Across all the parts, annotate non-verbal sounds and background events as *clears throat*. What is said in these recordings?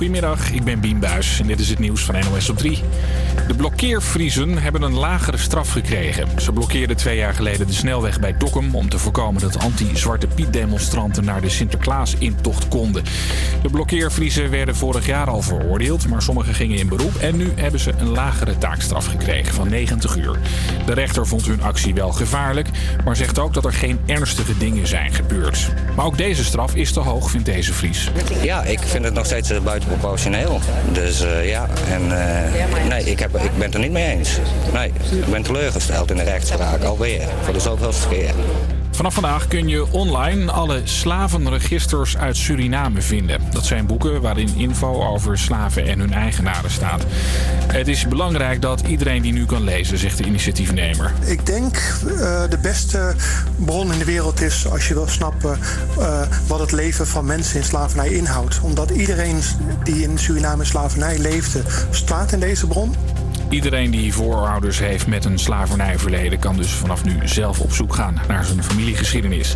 Goedemiddag, ik ben Bien Buis en dit is het nieuws van NOS op 3. De blokkeervriezen hebben een lagere straf gekregen. Ze blokkeerden twee jaar geleden de snelweg bij Dokkum... om te voorkomen dat anti-Zwarte Piet-demonstranten naar de Sinterklaas-intocht konden. De blokkeervriezen werden vorig jaar al veroordeeld... maar sommigen gingen in beroep en nu hebben ze een lagere taakstraf gekregen van 90 uur. De rechter vond hun actie wel gevaarlijk... maar zegt ook dat er geen ernstige dingen zijn gebeurd. Maar ook deze straf is te hoog, vindt deze Vries. Ja, ik vind het nog steeds buitenproportioneel. Dus uh, ja, en uh, nee, ik, ik ben het er niet mee eens. Nee, ik ben teleurgesteld in de rechtspraak, alweer, voor de zoveelste keer. Vanaf vandaag kun je online alle slavenregisters uit Suriname vinden. Dat zijn boeken waarin info over slaven en hun eigenaren staat. Het is belangrijk dat iedereen die nu kan lezen, zegt de initiatiefnemer. Ik denk uh, de beste bron in de wereld is als je wil snappen uh, wat het leven van mensen in slavernij inhoudt. Omdat iedereen die in Suriname slavernij leefde, staat in deze bron. Iedereen die voorouders heeft met een slavernijverleden kan dus vanaf nu zelf op zoek gaan naar zijn familiegeschiedenis.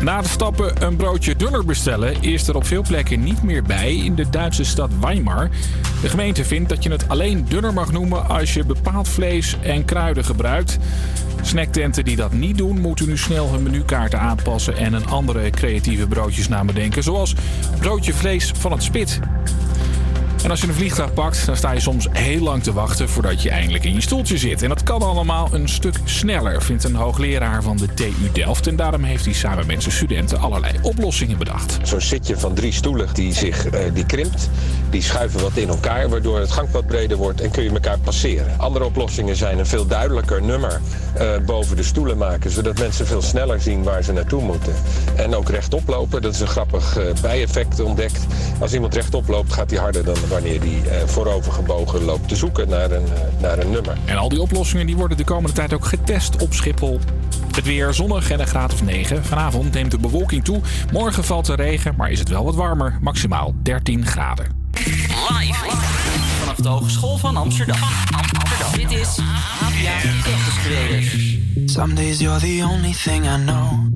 Na het stappen een broodje dunner bestellen is er op veel plekken niet meer bij in de Duitse stad Weimar. De gemeente vindt dat je het alleen dunner mag noemen als je bepaald vlees en kruiden gebruikt. Snacktenten die dat niet doen, moeten nu snel hun menukaarten aanpassen en een andere creatieve broodjesnaam bedenken, zoals broodje vlees van het spit. En als je een vliegtuig pakt, dan sta je soms heel lang te wachten voordat je eindelijk in je stoeltje zit. En dat kan allemaal een stuk sneller, vindt een hoogleraar van de TU Delft. En daarom heeft hij samen met zijn studenten allerlei oplossingen bedacht. Zo'n zitje van drie stoelen die zich uh, die krimpt, die schuiven wat in elkaar, waardoor het gangpad breder wordt en kun je elkaar passeren. Andere oplossingen zijn een veel duidelijker nummer uh, boven de stoelen maken, zodat mensen veel sneller zien waar ze naartoe moeten. En ook rechtop lopen, dat is een grappig uh, bijeffect ontdekt. Als iemand rechtop loopt, gaat hij harder dan wanneer die uh, voorovergebogen loopt te zoeken naar een, uh, naar een nummer. En al die oplossingen die worden de komende tijd ook getest op Schiphol. Het weer zonnig en een graad of 9. Vanavond neemt de bewolking toe. Morgen valt er regen, maar is het wel wat warmer. Maximaal 13 graden. Live, vanaf de Hogeschool van Amsterdam. Amsterdam. Dit is Creators. Some days you're the only thing I know.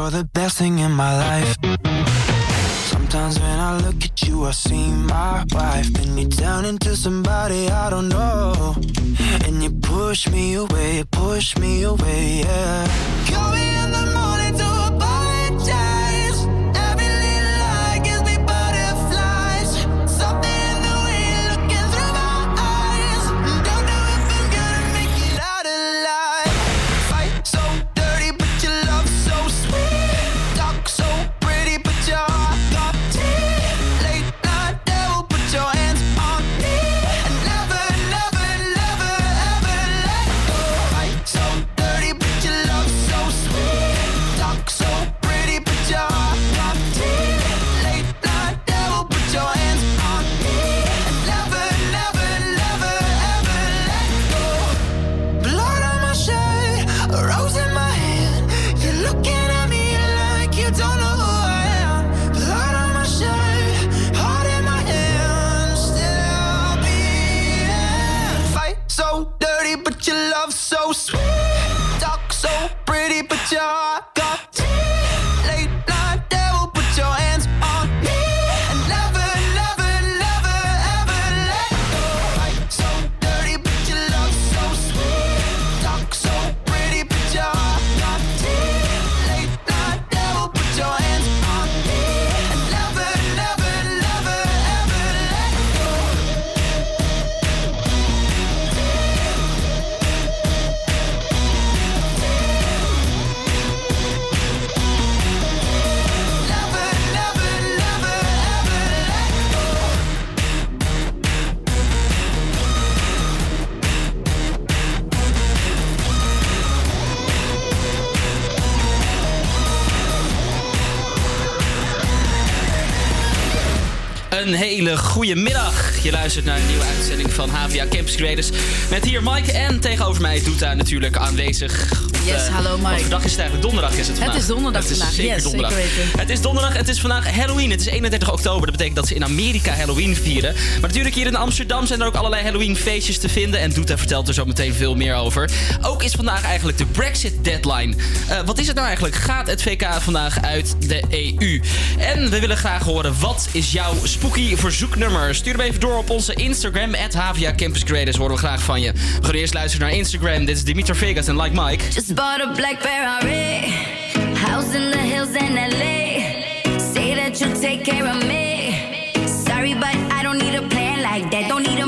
You're the best thing in my life. Sometimes when I look at you, I see my wife. Then you turn into somebody I don't know. And you push me away, push me away, yeah. Call me in the morning to hele goede middag. Je luistert naar een nieuwe uitzending van HVA Campus Creators. Met hier Mike en tegenover mij Doeta natuurlijk aanwezig. Yes, Uh, hallo, Mike. Dag is het eigenlijk? Donderdag is het vandaag. is donderdag het is vandaag, Zeker yes, donderdag. zeker weten. Het is donderdag het is vandaag Halloween. Het is 31 oktober. Dat betekent dat ze in Amerika Halloween vieren. Maar natuurlijk hier in Amsterdam zijn er ook allerlei Halloween feestjes te vinden. En Doeta vertelt er zo meteen veel meer over. Ook is vandaag eigenlijk de Brexit deadline. Eh, wat is het nou eigenlijk? Gaat het VK vandaag uit de EU? En we willen graag horen, wat is jouw spooky verzoeknummer? Stuur hem even door op onze Instagram, at Havia Campus Creators. Horen we graag van je. We gaan eerst luisteren naar Instagram. Dit is Dimitri Vegas en Like Mike. Just bought a black Ferrari, house in the hills in LA. Say that you'll take care of me. Sorry, but I don't need a plan like that. Don't need a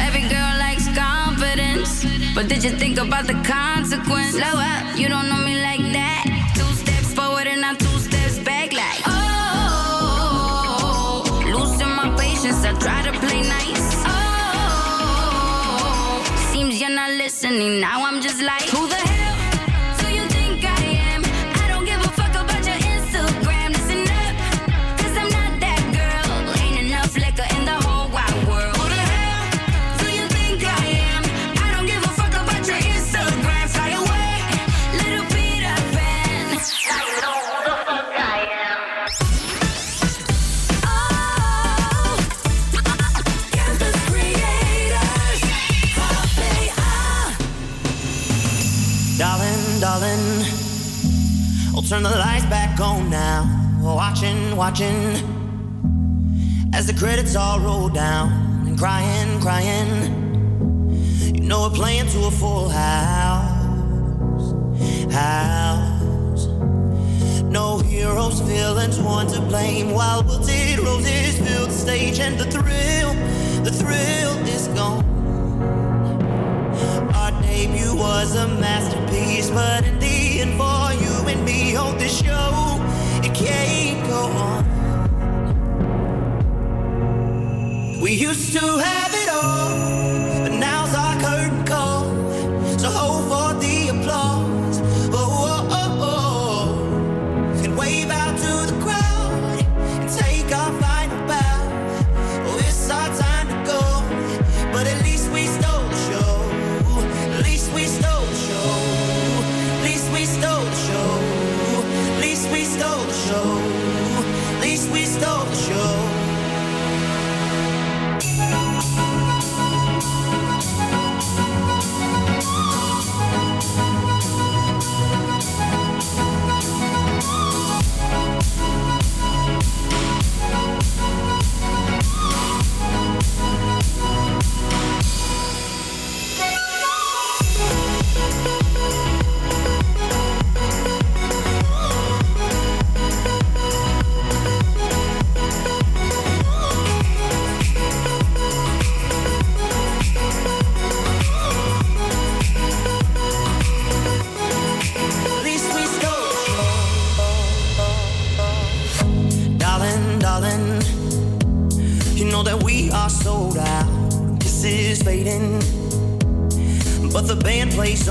every girl likes confidence. But did you think about the consequence? Slow up, you don't know Watching, as the credits all roll down and crying, crying. You know we're playing to a full house, house. No heroes, villains, one to blame. While wilted roses fill the stage, and the thrill, the thrill is gone. Our debut was a masterpiece, but in the end, for you and me, hold this show, it go on. We used to have it all,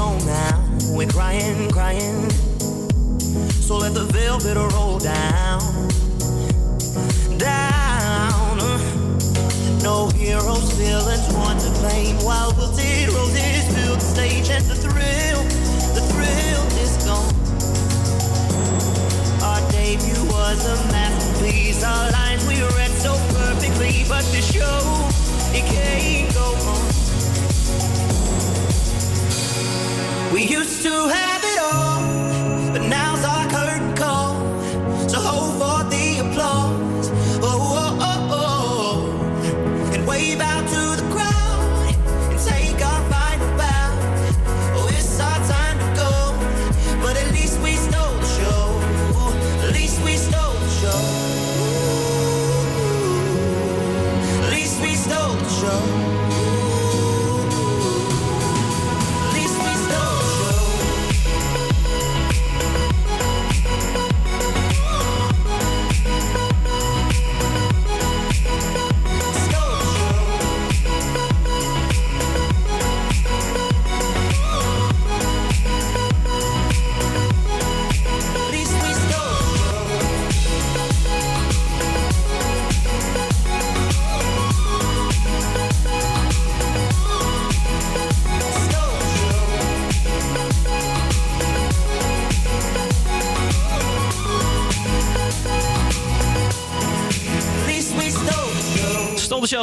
on now. We're crying, crying. So let the velvet roll down. Down. No heroes, villains, one to blame. While wilted roses fill the stage and the thrill, the thrill is gone. Our debut was a masterpiece. Our lines we read so perfectly, but the show it can't go on. We used to have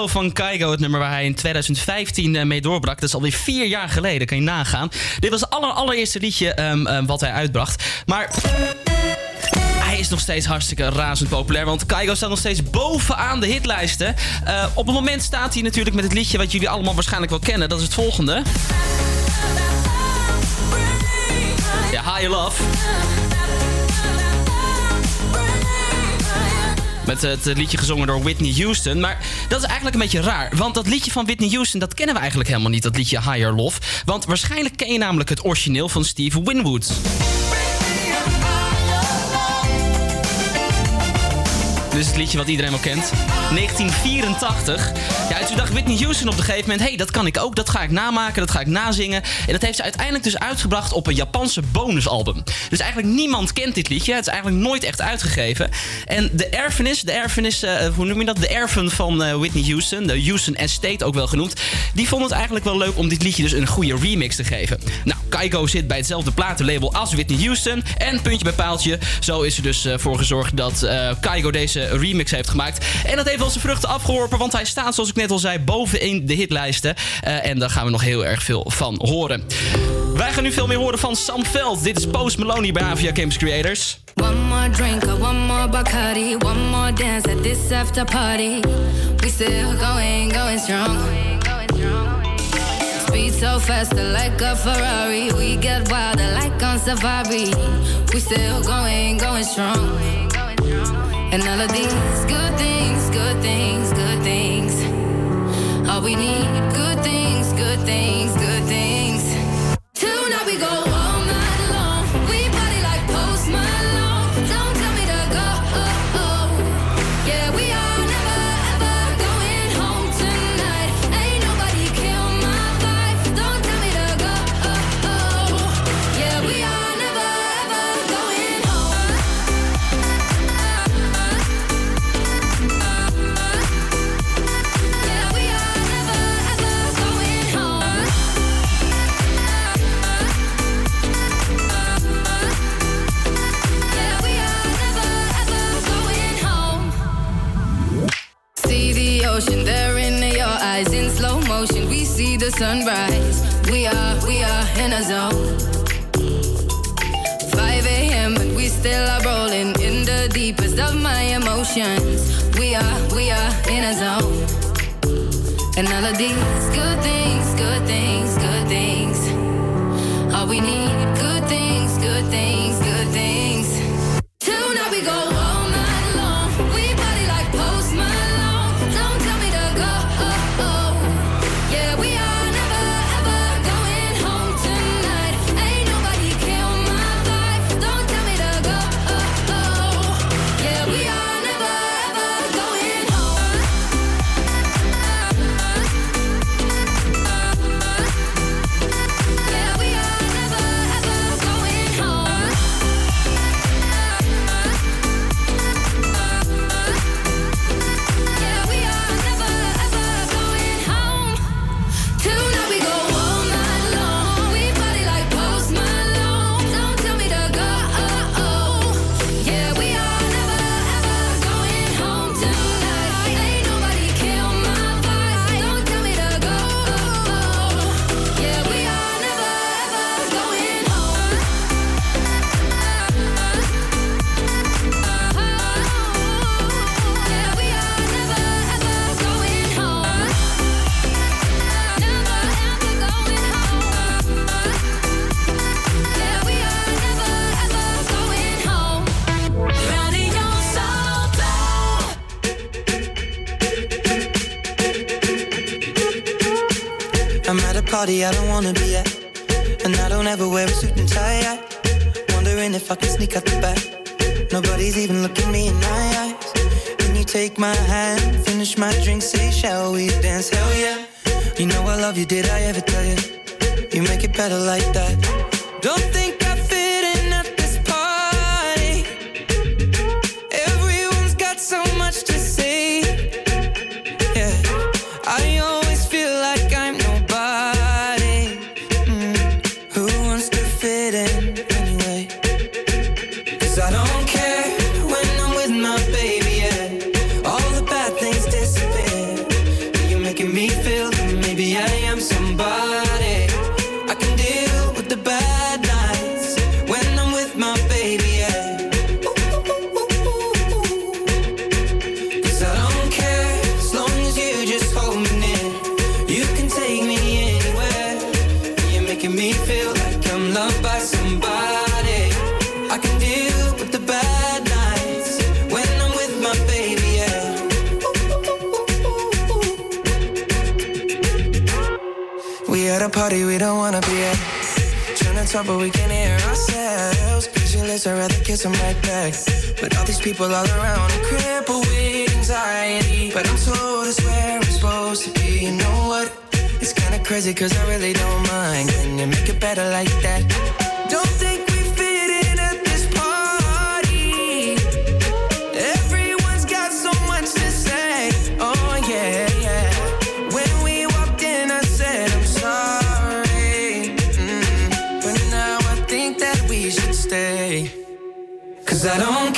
van Kaigo, het nummer waar hij in 2015 eh, mee doorbrak. Dat is alweer vier jaar geleden, kan je nagaan. Dit was het aller, allereerste liedje ehm, ehm, wat hij uitbracht. Maar hij is nog steeds hartstikke razend populair. Want Kaigo staat nog steeds bovenaan de hitlijsten. Eh, op het moment staat hij natuurlijk met het liedje wat jullie allemaal waarschijnlijk wel kennen. Dat is het volgende. Ja, High Love. Met het liedje gezongen door Whitney Houston. Maar dat is eigenlijk een beetje raar. Want dat liedje van Whitney Houston, dat kennen we eigenlijk helemaal niet. Dat liedje Higher Love. Want waarschijnlijk ken je namelijk het origineel van Steve Winwood. Dus het liedje wat iedereen wel kent. 1984. Ja, en toen dacht Whitney Houston op een gegeven moment... hé, hey, dat kan ik ook, dat ga ik namaken, dat ga ik nazingen. En dat heeft ze uiteindelijk dus uitgebracht op een Japanse bonusalbum. Dus eigenlijk niemand kent dit liedje. Het is eigenlijk nooit echt uitgegeven. En de erfenis, de erfenis, eh, hoe noem je dat? De erfen van eh, Whitney Houston, de Houston Estate ook wel genoemd... die vonden het eigenlijk wel leuk om dit liedje dus een goede remix te geven. Nou, Kaiko zit bij hetzelfde platenlabel als Whitney Houston. En puntje bij paaltje, zo is er dus eh, voor gezorgd dat Kaiko deze remix heeft gemaakt. En dat heeft wel zijn vruchten afgeworpen, want hij staat, zoals ik net al zei, bovenin de hitlijsten. Eh, en daar gaan we nog heel erg veel van horen. Wij gaan nu veel meer horen van Sam Veld. Dit is Post Maloney bij Avia Games Creators. One more drink, one more Bacardi, one more dance at this after party. We still going, going strong. Speed so faster like a Ferrari. We get wilder like on safari. We still going, going strong. And all of these good things, good things, good things. All we need, good things, good things, good things. To talk, but we can't hear ourselves. Pictureless, I'd rather kiss them right back. But all these people all around, I'm crippled with anxiety. But I'm told it's where I'm supposed to be. You know what? It's kinda crazy, cause I really don't mind. Can you make it better like that? Cause I don't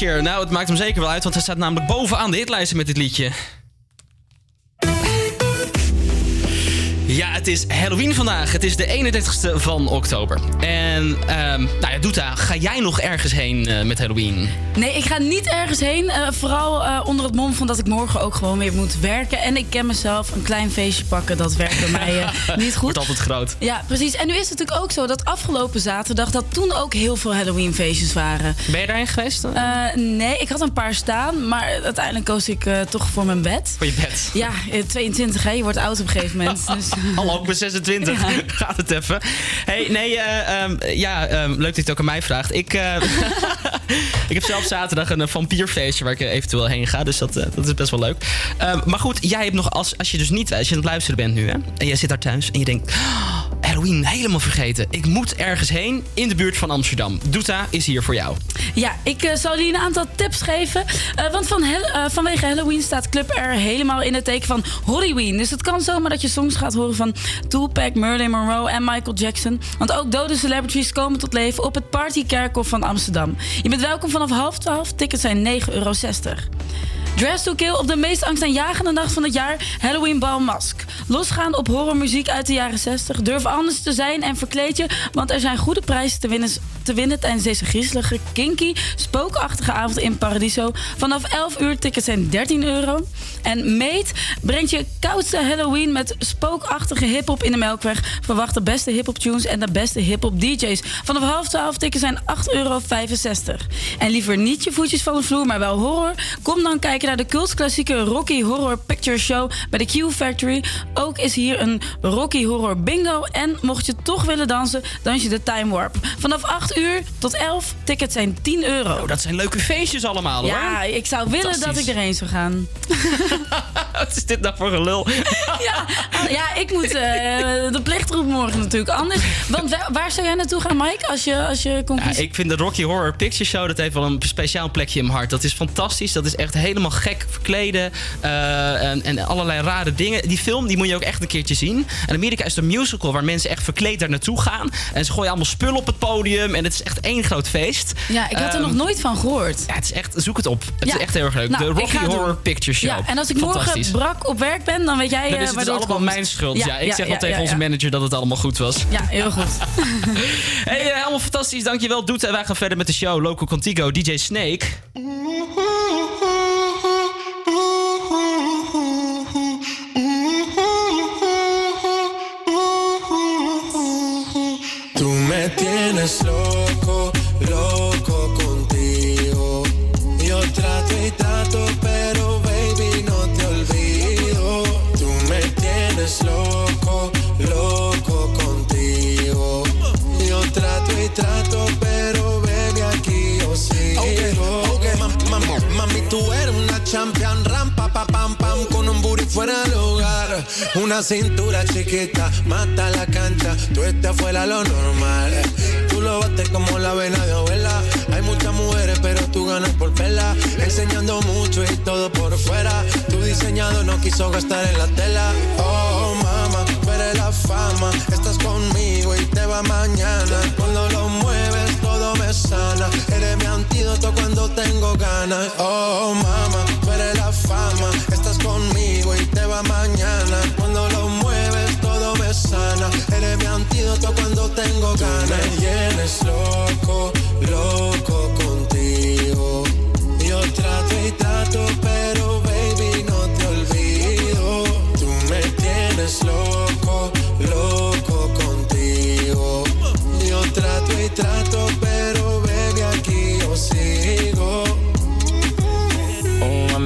Nou, het maakt hem zeker wel uit, want hij staat namelijk bovenaan de hitlijsten met dit liedje. Vandaag. Het is de 31ste van oktober. En, ehm nou ja, Doeta, ga jij nog ergens heen eh, met Halloween? Nee, ik ga niet ergens heen. eh, vooral eh, onder het mom van dat ik morgen ook gewoon weer moet werken. En ik ken mezelf een klein feestje pakken. Dat werkt bij mij eh, *laughs* niet goed. Wordt altijd groot. Ja, precies. En nu is het natuurlijk ook zo dat afgelopen zaterdag... dat toen ook heel veel Halloween-feestjes waren. Ben je daarheen geweest? Eh, nee, ik had een paar staan. Maar uiteindelijk koos ik eh, toch voor mijn bed. Voor je bed. Ja, eh, 22 hè. Je wordt oud op een gegeven moment. *laughs* Dus, Hallo, ik ben 26. *laughs* Gaat het even? Hey, nee, eh, ehm, ja, ehm, leuk dat je het ook aan mij vraagt. Ik, eh, *laughs* ik heb zelf zaterdag een eh, vampierfeestje waar ik eventueel heen ga. Dus dat, dat is best wel leuk. Ehm, maar goed, jij hebt nog, als, als je dus niet, als je aan het luisteren bent nu, hè, en jij zit daar thuis en je denkt, "Oh, Halloween helemaal vergeten. Ik moet ergens heen in de buurt van Amsterdam. Doeta is hier voor jou. Ja, ik eh, zal jullie een aantal tips geven. Eh, want van eh, vanwege Halloween staat Club R helemaal in het teken van Halloween. Dus het kan zomaar dat je songs gaat horen van Tupac, Marilyn Monroe en Michael Jackson. Want ook dode celebrities komen tot leven op het Partykerkhof van Amsterdam. Je bent welkom vanaf half twaalf. Tickets zijn 9,60 euro. Dress to Kill op de meest angstaanjagende nacht van het jaar, Halloween Bal Mask. Losgaan op horrormuziek uit de jaren 60. Durf anders te zijn en verkleed je, want er zijn goede prijzen te winnen te winnen tijdens deze griezelige, kinky, spookachtige avond in Paradiso. Vanaf 11 uur tickets zijn 13 euro. En Meet brengt je koudste Halloween met spookachtige hip-hop in de Melkweg. Verwacht de beste hip-hop tunes en de beste hip-hop DJ's. Vanaf half 12 tickets zijn 8,65 euro. En liever niet je voetjes van de vloer, maar wel horror. Kom dan kijken naar de cultklassieke Rocky Horror Picture Show bij de Q Factory. Ook is hier een Rocky Horror Bingo. En mocht je toch willen dansen, dans je de Time Warp. Vanaf 8 uur tot 11, tickets zijn 10 euro. Oh, dat zijn leuke feestjes allemaal hoor. Ja, ik zou willen dat ik erheen zou gaan. *laughs* Wat is dit nou voor gelul? *laughs* ja, ja, ik moet eh, de plichtroep morgen natuurlijk anders. Want waar, zou jij naartoe gaan, Mike, als je, als je kon Ja, ik vind de Rocky Horror Picture Show, dat heeft wel een speciaal plekje in mijn hart. Dat is fantastisch. Dat is echt helemaal gek verkleden. eh, en, en allerlei rare dingen. Die film die moet je ook echt een keertje zien. En Amerika is een musical waar mensen echt verkleed daar naartoe gaan. En ze gooien allemaal spullen op het podium. En het is echt één groot feest. Ja, ik had er Ehm, nog nooit van gehoord. Ja, het is echt, zoek het op. Het Ja. is echt heel erg leuk. Nou, de ik Rocky het Horror doen. Picture Show. Ja, en als ik morgen brak op werk ben, dan weet jij Dan eh, is het dus waardoor allemaal komt. mijn schuld. Ja, ik ja, zeg ja, al tegen ja, onze ja. manager dat het allemaal goed was. Ja, heel goed. *laughs* hey, eh, helemaal fantastisch. Dankjewel, Doet. En wij gaan verder met de show Loco Contigo, DJ Snake. Tienes loco, loco contigo. Yo trato y trato, pero baby no te olvido. Tú me tienes loco, loco contigo. Yo trato y trato, pero baby aquí yo sigo. Ok, ok, mam- mam- mami, tú eres una champion, rampa, pa, pam, pam, con un booty fuera lugar. Una cintura chiquita, mata la cancha, tú estás fuera lo normal. Tú lo bates como la vena de abuela. Hay muchas mujeres, pero tú ganas por verla. Enseñando mucho y todo por fuera. Tu diseñado no quiso gastar en la tela. Oh, mama, tú la fama. Estás conmigo y te va mañana. Cuando lo sana. Eres mi antídoto cuando tengo ganas. Oh, mama, tú eres la fama. Estás conmigo y te va mañana. Cuando lo mueves, todo me sana. Eres mi antídoto cuando tengo ganas. Me tienes loco, loco contigo. Yo trato y trato, pero baby no te olvido. Tú me tienes loco, loco contigo. Yo trato y trato, pero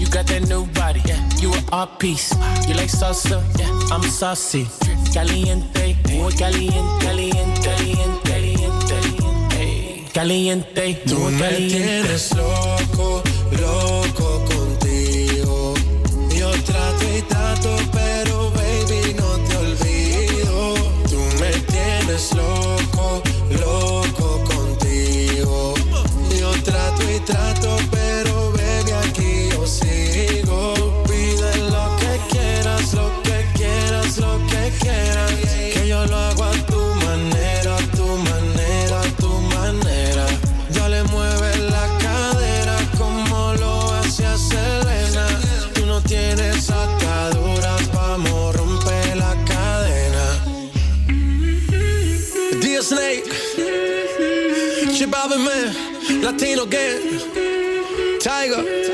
You got that new body, yeah. You an art piece. You like salsa, yeah. I'm saucy. Caliente, muy caliente, caliente, caliente, caliente, caliente, Tú me caliente. tienes loco, loco contigo. Yo trato y trato, pero baby no te olvido. Tú me tienes loco, loco que yo lo hago a tu manera, a tu manera, a tu manera. Ya le mueves la cadera como lo hacía Selena. Tú no tienes ataduras, vamos, rompe la cadena. Dear Snake, Alvin Man, Latino Gang, Tiger.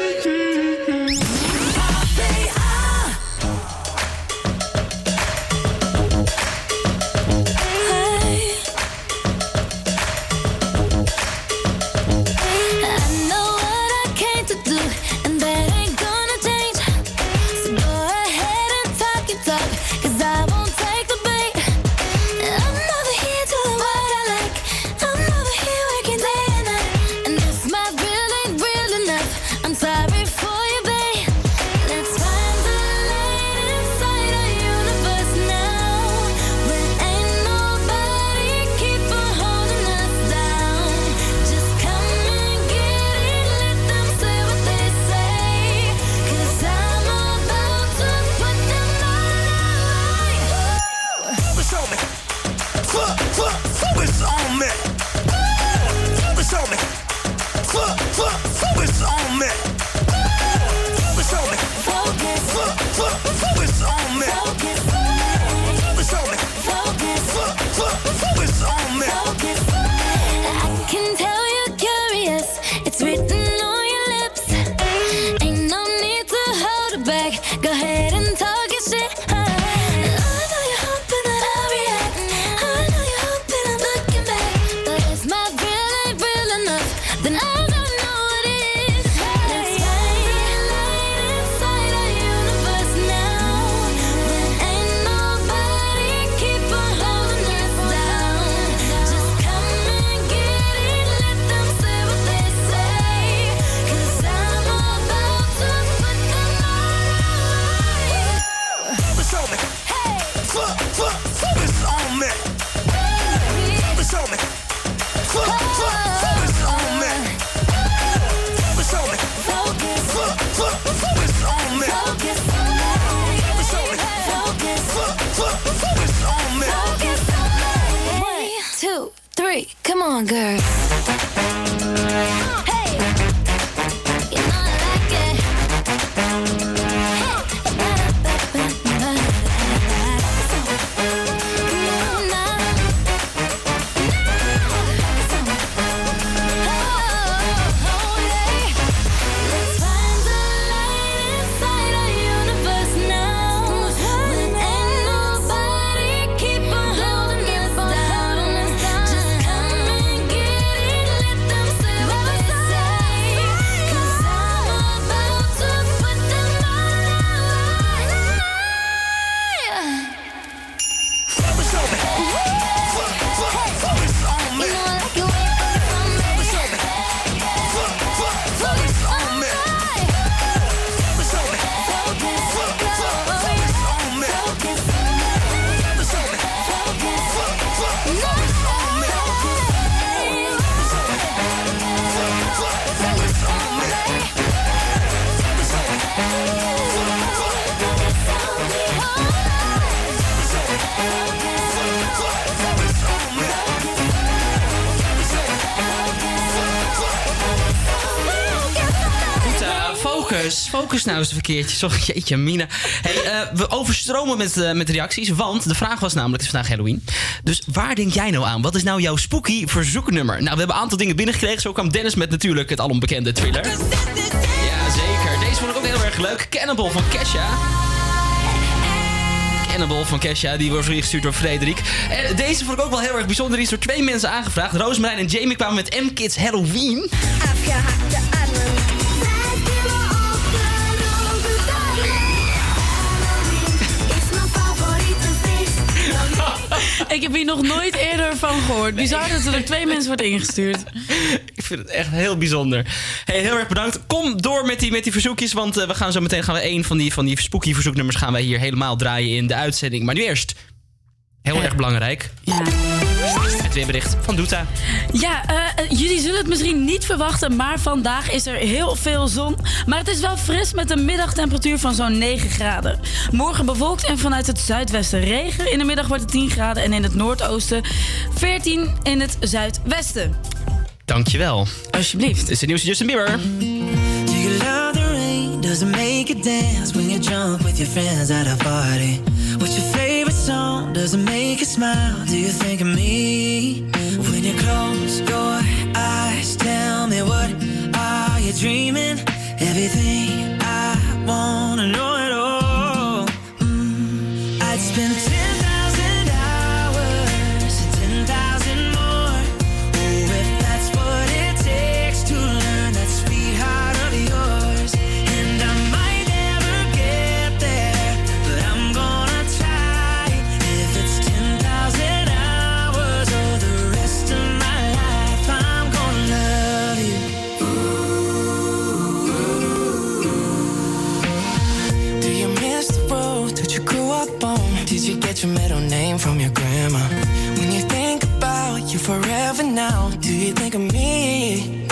Focus. Nou eens een verkeertje. Sorry, *laughs* jeetje, Mina. Hey, eh, we overstromen met, eh, met reacties. Want de vraag was namelijk, het is vandaag Halloween. Dus waar denk jij nou aan? Wat is nou jouw spooky verzoeknummer? Nou, we hebben een aantal dingen binnengekregen. Zo kwam Dennis met natuurlijk het alombekende thriller. Ja, zeker. Deze vond ik ook heel erg leuk. Cannibal van Kesha. Cannibal van Kesha, die wordt ingestuurd door Frederik. En deze vond ik ook wel heel erg bijzonder. Die is door twee mensen aangevraagd. Roosmarijn en Jamie kwamen met M-Kids Halloween. Ik heb hier nog nooit eerder van gehoord. Bizar dat er twee mensen wordt ingestuurd. Ik vind het echt heel bijzonder. Hey, heel erg bedankt. Kom door met die, met die verzoekjes. Want eh, we gaan zo meteen gaan we een van die, van die spooky verzoeknummers gaan wij hier helemaal draaien in de uitzending. Maar nu eerst. Heel erg belangrijk. Het weerbericht van Doeta. Ja, eh, eh, jullie zullen het misschien niet verwachten, maar vandaag is er heel veel zon. Maar het is wel fris met een middagtemperatuur van zo'n 9 graden. Morgen bewolkt en vanuit het zuidwesten regen. In de middag wordt het 10 graden en in het noordoosten 14 in het zuidwesten. Dankjewel. Alsjeblieft. Dit is het nieuwste Justin Bieber. Do you love the rain? Does it make you dance when you're drunk with your friends at a party? What's your favorite song? Does it make you smile? Do you think of me? When you close your eyes, tell me what are you dreaming? Everything I wanna know name from your grandma? When you think about you forever now, do you think of me?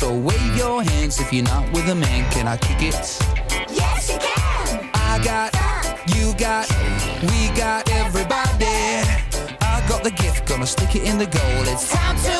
So wave your hands if you're not with a man. Can I kick it? Yes, you can. I got, Fuck. you got, we got everybody. I got the gift, gonna stick it in the goal. It's time to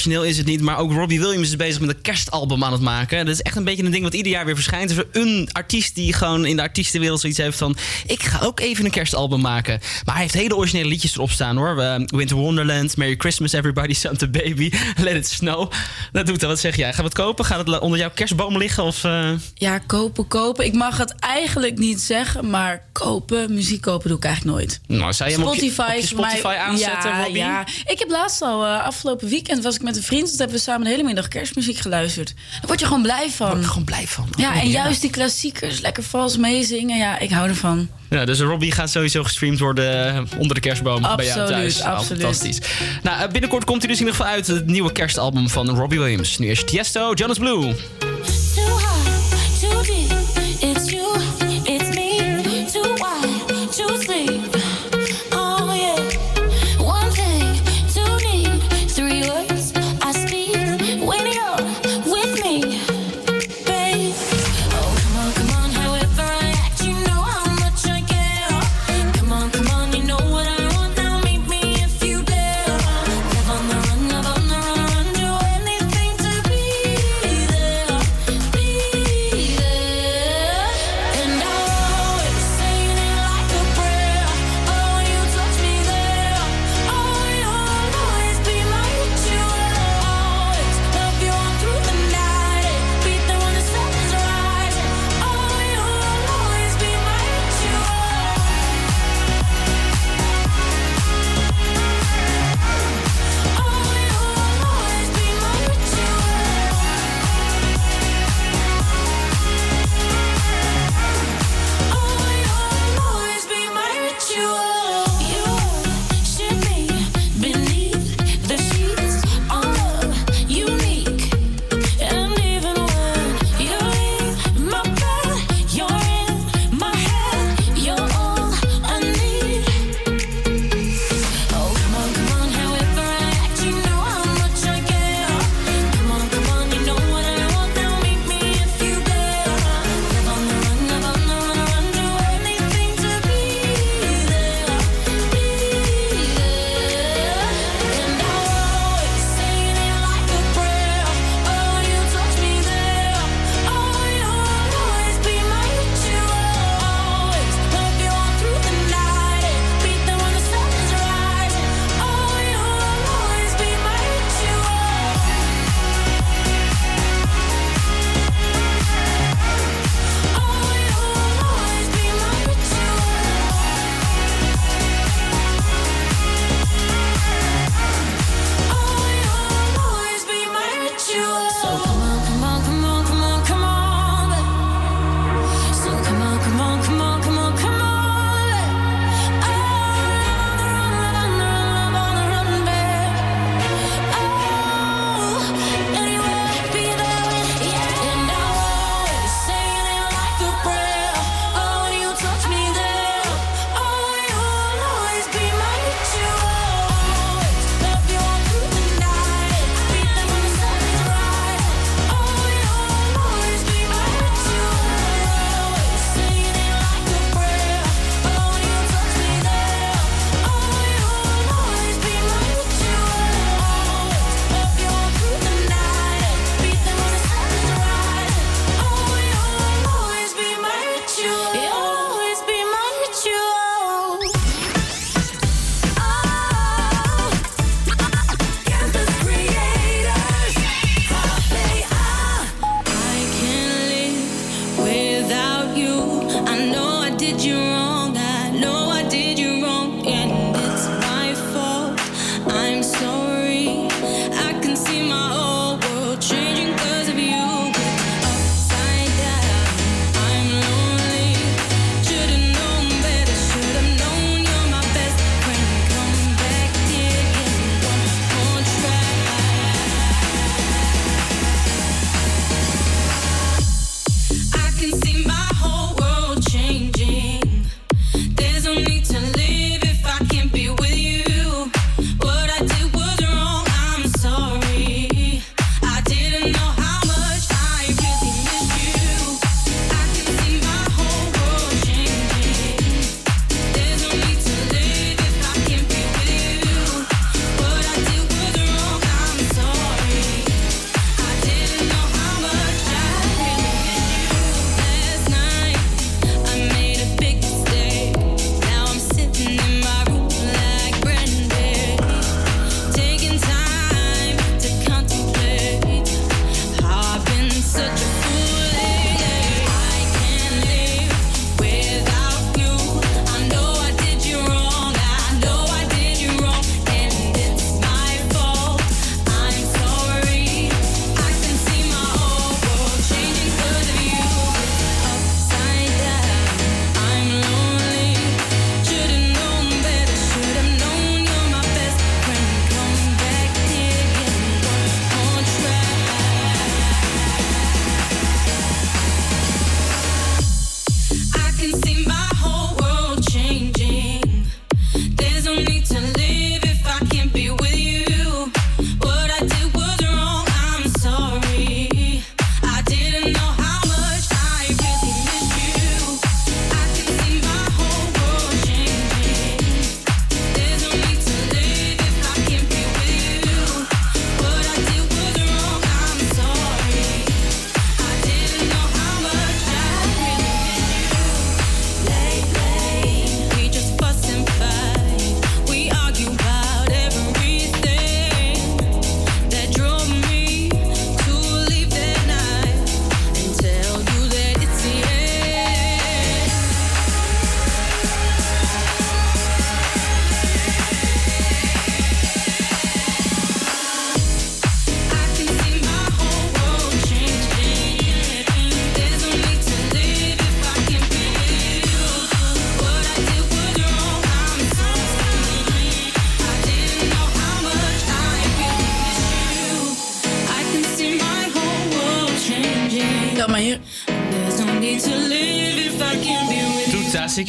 Origineel is het niet. Maar ook Robbie Williams is bezig met een kerstalbum aan het maken. Dat is echt een beetje een ding wat ieder jaar weer verschijnt. Er is een artiest die gewoon in de artiestenwereld zoiets heeft van... ik ga ook even een kerstalbum maken. Maar hij heeft hele originele liedjes erop staan hoor. Eh, Winter Wonderland, Merry Christmas Everybody, Santa Baby, *laughs* Let It Snow. Dat doet dat. Wat zeg jij? Gaan we het kopen? Gaat het onder jouw kerstboom liggen? Of, eh? Ja, kopen, kopen. Ik mag het eigenlijk niet zeggen, maar kopen, muziek kopen doe ik eigenlijk nooit. Nou, zou je hem op je- Spotify, op je Spotify aanzetten, ja, Robbie? Ja, ik heb laatst al, eh, afgelopen weekend was ik met een vriend. Dus hebben we samen de hele middag kerstmuziek geluisterd. Daar word je gewoon blij van. Word je gewoon blij van. Ja, en juist die klassiekers, lekker vals meezingen. Ja, ik hou ervan. Ja, dus Robbie gaat sowieso gestreamd worden eh, onder de kerstboom bij jou thuis. Nou, absoluut. fantastisch. Nou, eh, binnenkort komt hij dus in ieder geval uit, het nieuwe kerstalbum van Robbie Williams. Nu eerst Tiesto, Jonas Blue.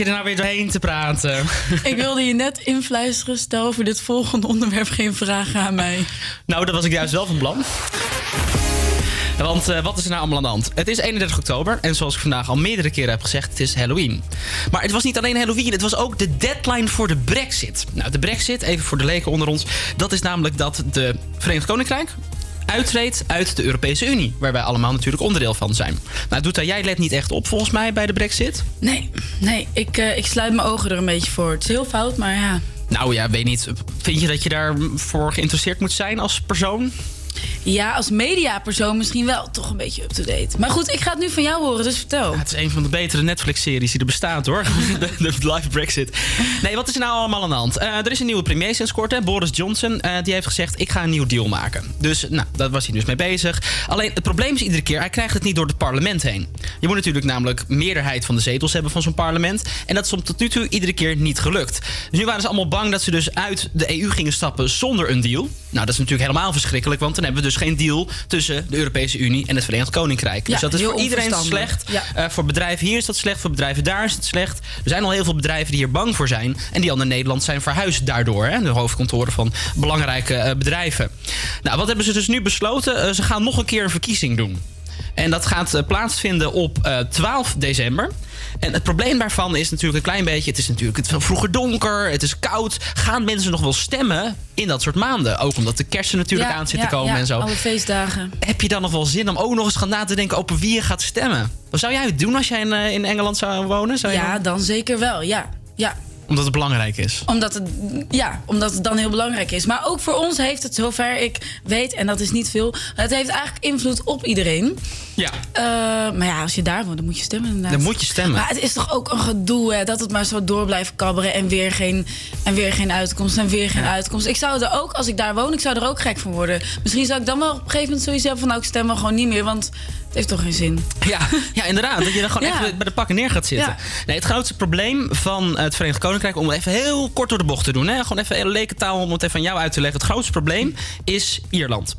Je er nou weer doorheen te praten? *laughs* Ik wilde je net influisteren. Stel over dit volgende onderwerp geen vragen aan mij. Nou, dat was ik juist wel van plan. Want eh, wat is er nou allemaal aan de hand? Het is 31 oktober en zoals ik vandaag al meerdere keren heb gezegd, het is Halloween. Maar het was niet alleen Halloween, het was ook de deadline voor de Brexit. Nou, de Brexit, even voor de leken onder ons, dat is namelijk dat de Verenigd Koninkrijk uittreedt uit de Europese Unie, waar wij allemaal natuurlijk onderdeel van zijn. Nou, Doeta, jij let niet echt op volgens mij bij de Brexit. Nee, nee ik, eh, ik sluit mijn ogen er een beetje voor. Het is heel fout, maar ja. Nou ja, weet niet. Vind je dat je daarvoor geïnteresseerd moet zijn als persoon? Ja, als mediapersoon misschien wel toch een beetje up-to-date. Maar goed, ik ga het nu van jou horen, dus vertel. Ja, het is een van de betere Netflix-series die er bestaat, hoor. *laughs* de, de live Brexit. Nee, wat is er nou allemaal aan de hand? Eh, er is een nieuwe premier sinds kort, hè, Boris Johnson. eh, die heeft gezegd, ik ga een nieuw deal maken. Dus, nou, daar was hij dus mee bezig. Alleen, het probleem is iedere keer, hij krijgt het niet door het parlement heen. Je moet natuurlijk namelijk meerderheid van de zetels hebben van zo'n parlement. En dat is tot nu toe iedere keer niet gelukt. Dus nu waren ze allemaal bang dat ze dus uit de EU gingen stappen zonder een deal. Nou, dat is natuurlijk helemaal verschrikkelijk, want dan hebben we dus geen deal tussen de Europese Unie en het Verenigd Koninkrijk. Ja, dus dat is voor iedereen slecht. Ja. Eh, voor bedrijven hier is dat slecht, voor bedrijven daar is het slecht. Er zijn al heel veel bedrijven die hier bang voor zijn. En die al naar Nederland zijn verhuisd daardoor. Hè, de hoofdkantoren van belangrijke eh, bedrijven. Nou, wat hebben ze dus nu besloten? Eh, ze gaan nog een keer een verkiezing doen. En dat gaat plaatsvinden op eh, 12 december. En het probleem daarvan is natuurlijk een klein beetje... het is natuurlijk het is vroeger donker, het is koud. Gaan mensen nog wel stemmen in dat soort maanden? Ook omdat de kersen natuurlijk Ja, aan zit ja, te komen ja, en zo. Alle feestdagen. Heb je dan nog wel zin om ook nog eens gaan na te denken over wie je gaat stemmen? Wat zou jij het doen als jij in, eh, in Engeland zou wonen? Zou Ja, dan- dan zeker wel. Ja, ja. Omdat het belangrijk is. Omdat het, ja, omdat het dan heel belangrijk is. Maar ook voor ons heeft het, zover ik weet, en dat is niet veel... het heeft eigenlijk invloed op iedereen. Ja. Eh, maar ja, als je daar woont, dan moet je stemmen inderdaad. Dan moet je stemmen. Maar het is toch ook een gedoe, hè, dat het maar zo door blijft kabberen... en weer geen, en weer geen uitkomst en weer geen uitkomst. Ik zou er ook, als ik daar woon, ik zou er ook gek van worden. Misschien zou ik dan wel op een gegeven moment sowieso hebben van... nou, ik stem wel gewoon niet meer, want het heeft toch geen zin. Ja, ja, inderdaad. Dat je dan gewoon *laughs* Ja. even bij de pakken neer gaat zitten. Ja. Nee, het grootste probleem van het Verenigd Koninkrijk... om even heel kort door de bocht te doen. Hè? Gewoon even een lekentaal om het even aan jou uit te leggen. Het grootste probleem is Ierland.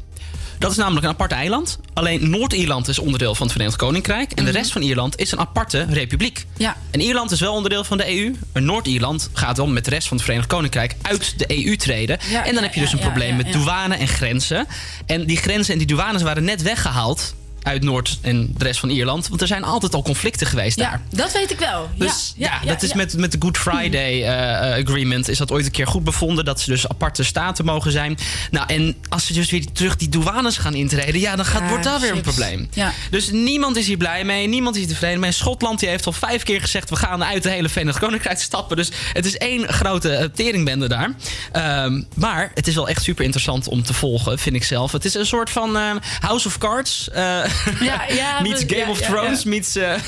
Dat is namelijk een apart eiland. Alleen Noord-Ierland is onderdeel van het Verenigd Koninkrijk. En de rest van Ierland is een aparte republiek. Mhm. Ja. En Ierland is wel onderdeel van de EU. En Noord-Ierland gaat dan met de rest van het Verenigd Koninkrijk uit de EU treden. Ja, en dan ja, heb je dus een probleem met douane en grenzen. En die grenzen en die douanes waren net weggehaald uit Noord en de rest van Ierland. Want er zijn altijd al conflicten geweest daar. Ja, dat weet ik wel. Dus ja, ja, dat is ja. Met, met de Good Friday *clears throat* eh, Agreement is dat ooit een keer goed bevonden. Dat ze dus aparte staten mogen zijn. Nou, en als ze dus weer terug die douanes gaan intreden, ja, dan gaat, Ja, wordt daar weer een probleem. Ja. Dus niemand is hier blij mee. Niemand is tevreden mee. Schotland die heeft al vijf keer gezegd: we gaan uit de hele Verenigd Koninkrijk stappen. Dus het is één grote eh, teringbende daar. Ehm, maar het is wel echt super interessant om te volgen, vind ik zelf. Het is een soort van eh, House of Cards. eh, *laughs* Ja, ja, *laughs* meets Game ja, of Thrones. Meets. eh, *laughs*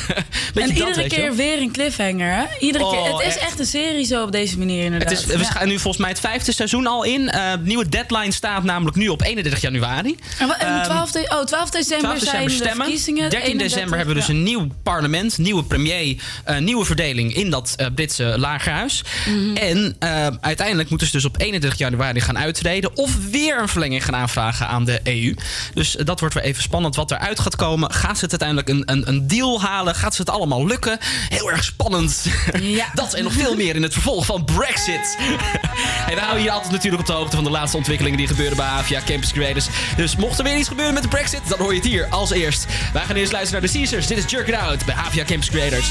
En iedere keer weer een cliffhanger, hè? Iedere keer. Oh, Het is echt. een serie zo op deze manier, inderdaad. Het is, we gaan nu volgens mij het vijfde seizoen al in. De nieuwe deadline staat namelijk nu op 31 januari. En, wat- en Ehm, 12, de- oh, 12 december 12 december zijn de verkiezingen. 13 december 31, hebben we dus een nieuw parlement, nieuwe premier, eh, nieuwe verdeling in dat Britse lagerhuis. Mhm. En uiteindelijk moeten ze dus op 31 januari gaan uittreden of weer een verlenging gaan aanvragen aan de EU. Dus dat wordt weer even spannend wat eruit gaat komen. Gaan ze het uiteindelijk een, een, een deal halen? Gaat ze het allemaal lukken? Heel erg spannend. Ja. *laughs* dat en nog veel meer in het vervolg van Brexit. *laughs* en we houden je altijd natuurlijk op de hoogte van de laatste ontwikkelingen die gebeuren bij Avia Campus Creators. Dus mocht er weer iets gebeuren met de Brexit, dan hoor je het hier als eerst. Wij gaan eerst luisteren naar de Caesars. Dit is Jerk It Out bij Avia Campus Creators.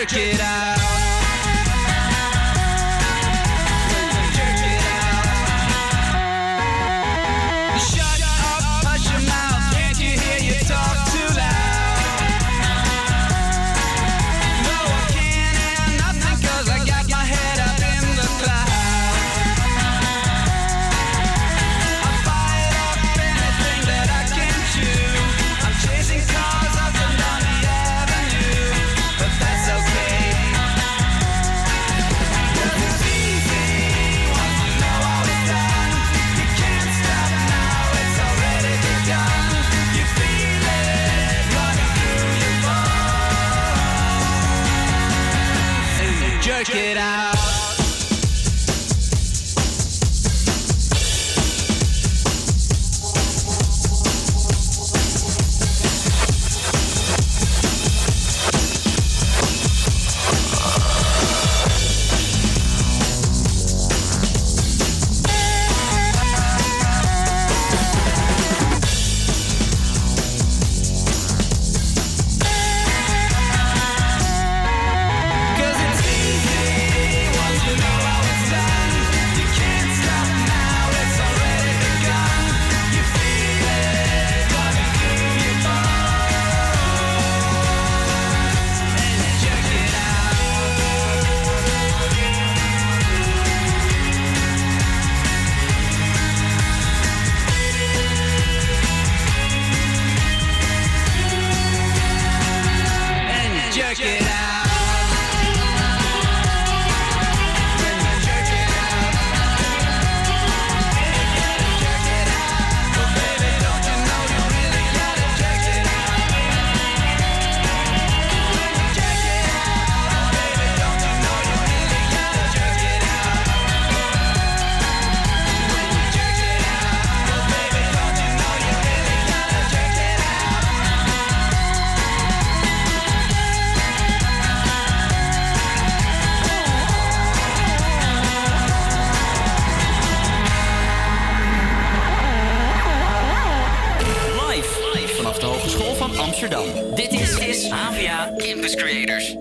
And you jerk it out. Amsterdam. Dit is, is AVA Campus Creators.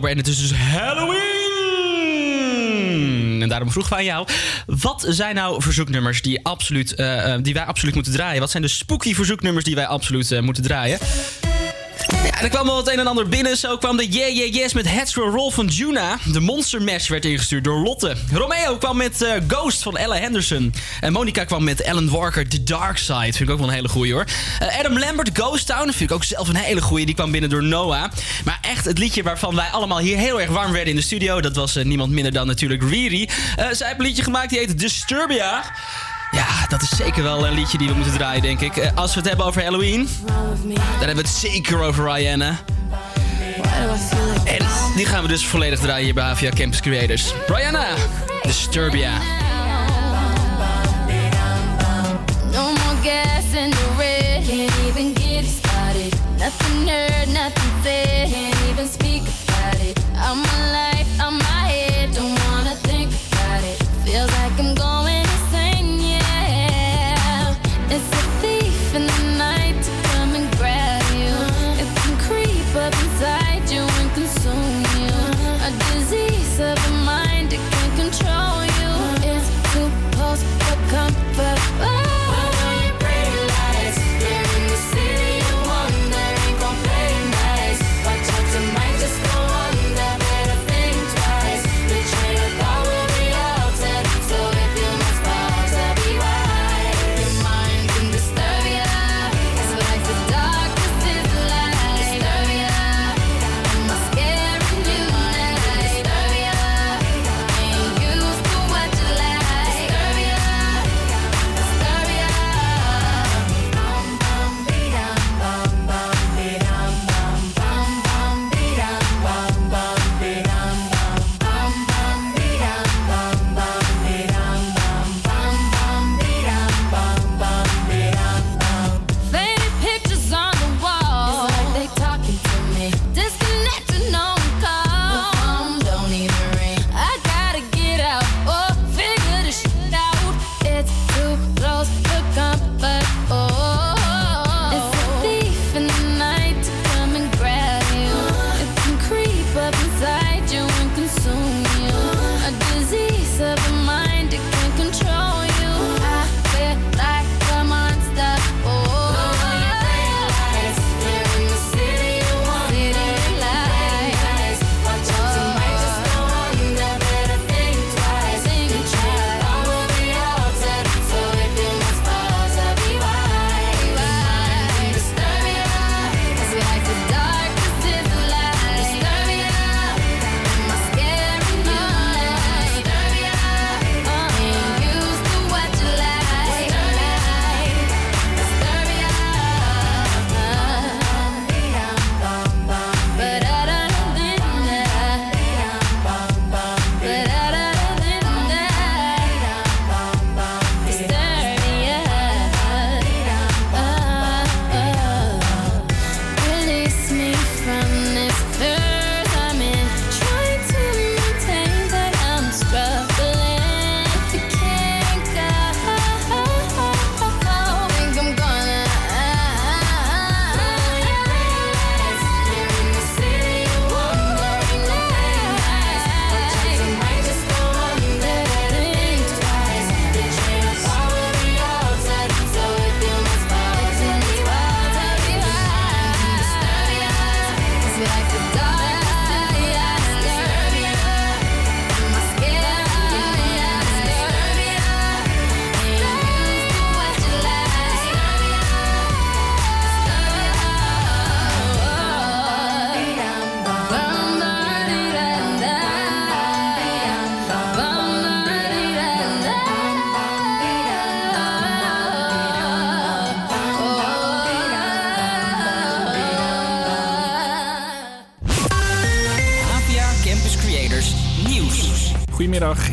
En het is dus Halloween! En daarom vroegen we aan jou: wat zijn nou verzoeknummers die, absoluut, eh, eh, die wij absoluut moeten draaien? Wat zijn de spooky verzoeknummers die wij absoluut eh, moeten draaien? Ja, er kwam wel het een en ander binnen. Zo kwam de Yeah Yeah Yes met Heads for Roll van Juna. De Monster Mash werd ingestuurd door Lotte. Romeo kwam met eh, Ghost van Ella Henderson. En Monica kwam met Alan Walker, The Dark Side. Vind ik ook wel een hele goeie hoor. Eh, Adam Lambert, Ghost Town. Vind ik ook zelf een hele goeie. Die kwam binnen door Noah. Maar echt het liedje waarvan wij allemaal hier heel erg warm werden in de studio. Dat was eh, niemand minder dan natuurlijk Riri. Zij heeft een liedje gemaakt die heet Disturbia. Ja, dat is zeker wel een liedje die we moeten draaien, denk ik. Eh, als we het hebben over Halloween, dan hebben we het zeker over Rihanna. En die gaan we dus volledig draaien hier bij Havia Campus Creators. Rihanna, Disturbia. No more gas in the red. Can't even get started. Nothing heard, nothing said. Can't even speak about it. I'm alive, I'm my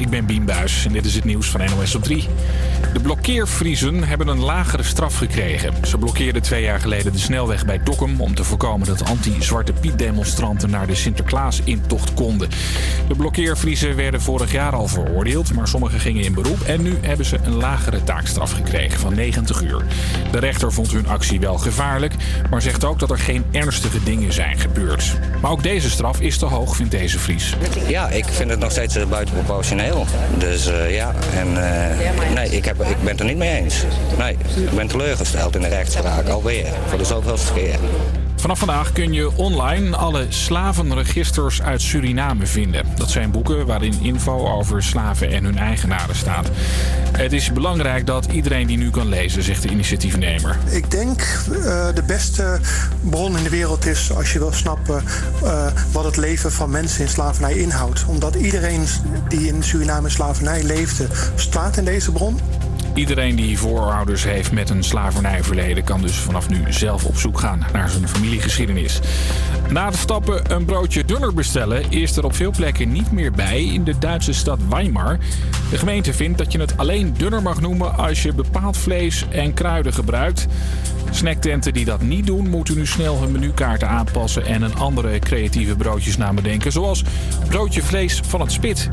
ik ben Bien Buis en dit is het nieuws van NOS op 3. De blokkeervriezen hebben een lagere straf gekregen. Ze blokkeerden twee jaar geleden de snelweg bij Dokkum... om te voorkomen dat anti-Zwarte Piet-demonstranten naar de Sinterklaas-intocht konden. De blokkeervriezen werden vorig jaar al veroordeeld... maar sommigen gingen in beroep en nu hebben ze een lagere taakstraf gekregen van 90 uur. De rechter vond hun actie wel gevaarlijk... maar zegt ook dat er geen ernstige dingen zijn gebeurd. Maar ook deze straf is te hoog, vindt deze Vries. Ja, ik vind het nog steeds eh, buitenproportioneel. Dus eh, ja, en eh, nee, ik, heb, ik ben het er niet mee eens. Nee, ik ben teleurgesteld in de rechtspraak, alweer, voor de zoveelste keer. Vanaf vandaag kun je online alle slavenregisters uit Suriname vinden. Dat zijn boeken waarin info over slaven en hun eigenaren staat. Het is belangrijk dat iedereen die nu kan lezen, zegt de initiatiefnemer. Ik denk uh, de beste bron in de wereld is als je wil snappen uh, wat het leven van mensen in slavernij inhoudt. Omdat iedereen die in Suriname slavernij leefde, staat in deze bron. Iedereen die voorouders heeft met een slavernijverleden kan dus vanaf nu zelf op zoek gaan naar zijn familiegeschiedenis. Na het stappen een broodje dunner bestellen is er op veel plekken niet meer bij in de Duitse stad Weimar. De gemeente vindt dat je het alleen dunner mag noemen als je bepaald vlees en kruiden gebruikt. Snacktenten die dat niet doen, moeten nu snel hun menukaarten aanpassen en een andere creatieve broodjesnaam bedenken, zoals broodje vlees van het spit.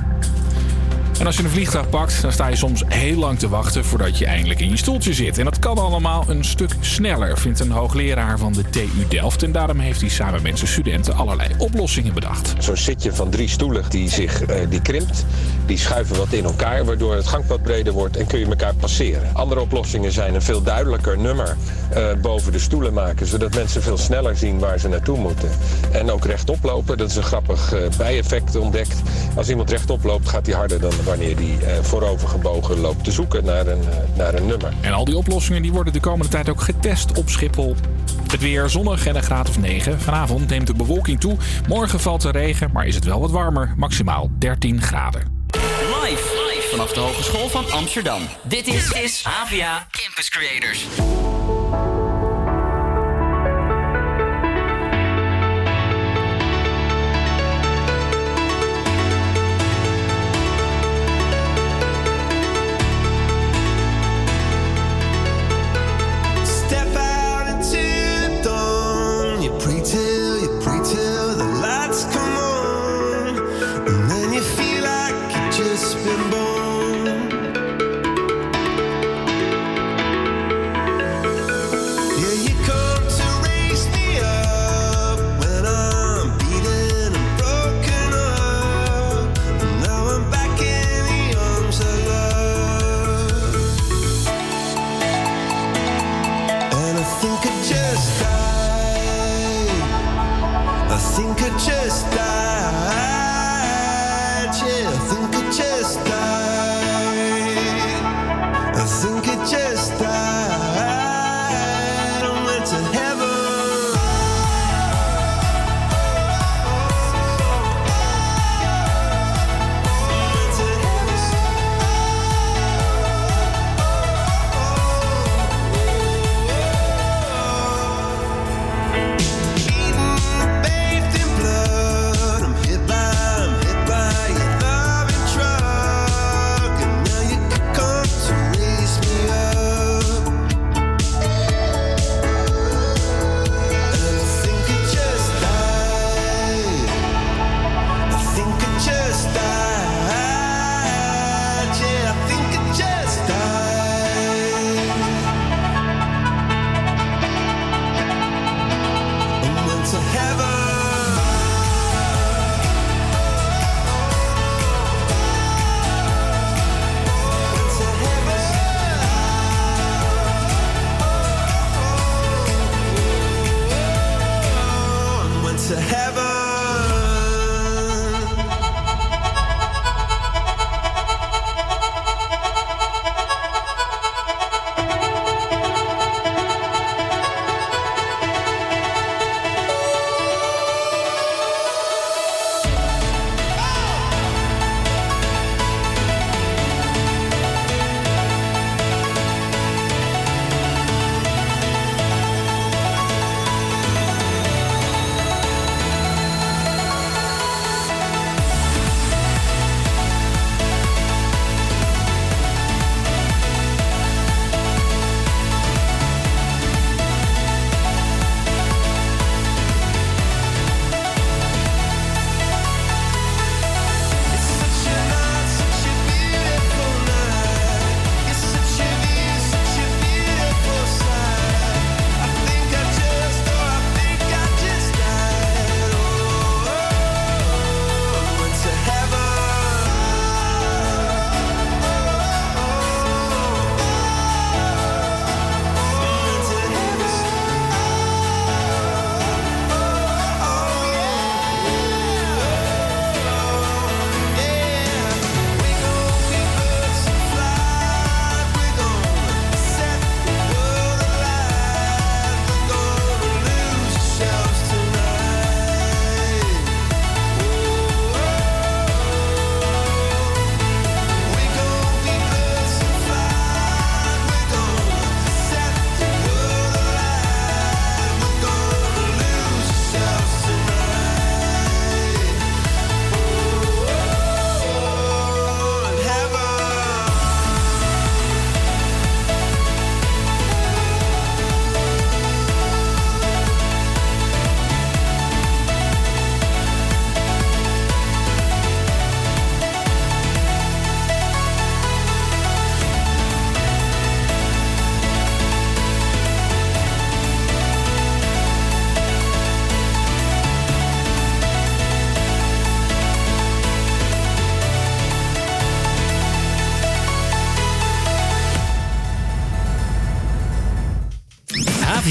En als je een vliegtuig pakt, dan sta je soms heel lang te wachten voordat je eindelijk in je stoeltje zit. En dat kan allemaal een stuk sneller, vindt een hoogleraar van de TU Delft. En daarom heeft hij samen met zijn studenten allerlei oplossingen bedacht. Zo'n zitje van drie stoelen die zich uh, die krimpt. Die schuiven wat in elkaar, waardoor het gangpad breder wordt en kun je elkaar passeren. Andere oplossingen zijn een veel duidelijker nummer uh, boven de stoelen maken, zodat mensen veel sneller zien waar ze naartoe moeten. En ook rechtop lopen, dat is een grappig uh, bijeffect ontdekt. Als iemand rechtop loopt, gaat hij harder dan wanneer die uh, voorovergebogen loopt te zoeken naar een, uh, naar een nummer. En al die oplossingen die worden de komende tijd ook getest op Schiphol. Het weer zonnig en een graad of 9. Vanavond neemt de bewolking toe. Morgen valt er regen, maar is het wel wat warmer. Maximaal 13 graden. Live, live vanaf de Hogeschool van Amsterdam. Dit is, is AVA Campus Creators.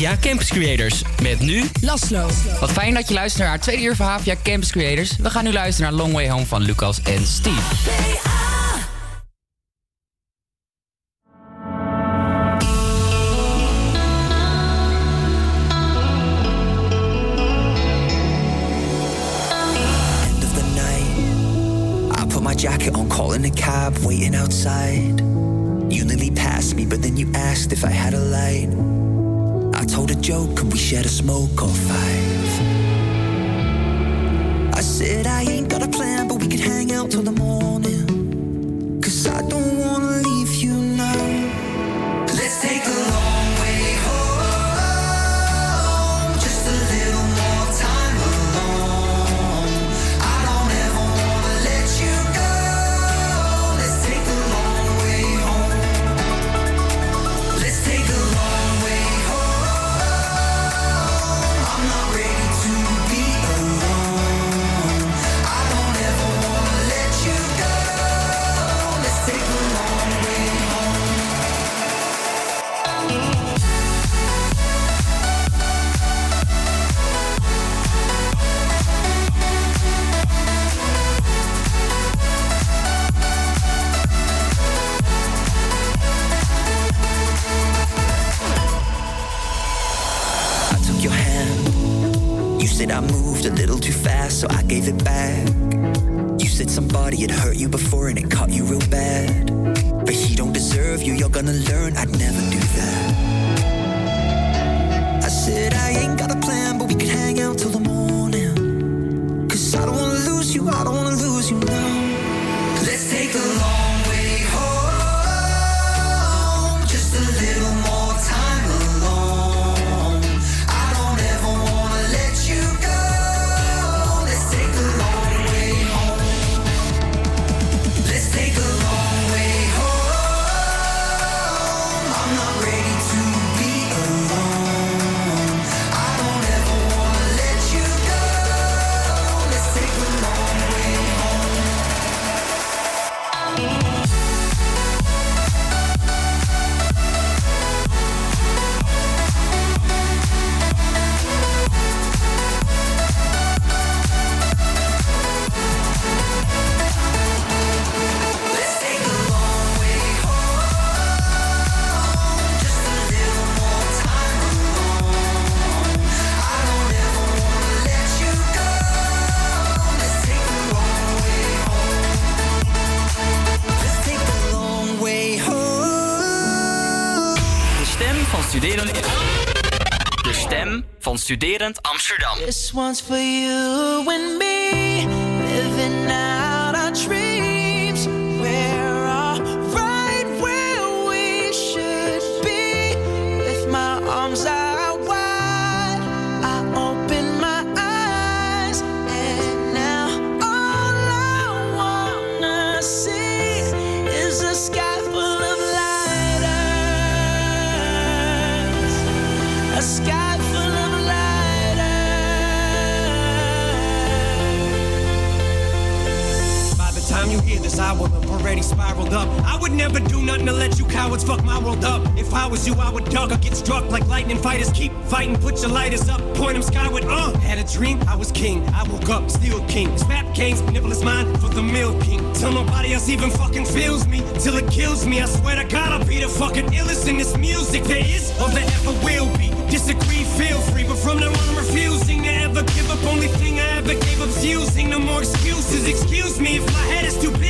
Havia Campus Creators. Met nu Laszlo. Wat fijn dat je luistert naar het tweede uur van Havia Campus Creators. We gaan nu luisteren naar Long Way Home van Lucas en Steve. Jacket on, calling a cab, waiting outside. You nearly passed me, but then you asked if I had a light. Told a joke, and we shared a smoke or five. I said I ain't got a plan, but we could hang out till the morning. Amsterdam. This one's for you and me, living out fighting, put your lighters up, point them skyward. Uh, had a dream, I was king. I woke up, still king. Snap canes, nipple is mine for the milk king. Till nobody else even fucking feels me, till it kills me. I swear to God, I'll be the fucking illest in this music there is or there ever will be. Disagree, feel free, but from now on, I'm refusing to ever give up. Only thing I ever gave up's using. No more excuses. Excuse me if my head is too big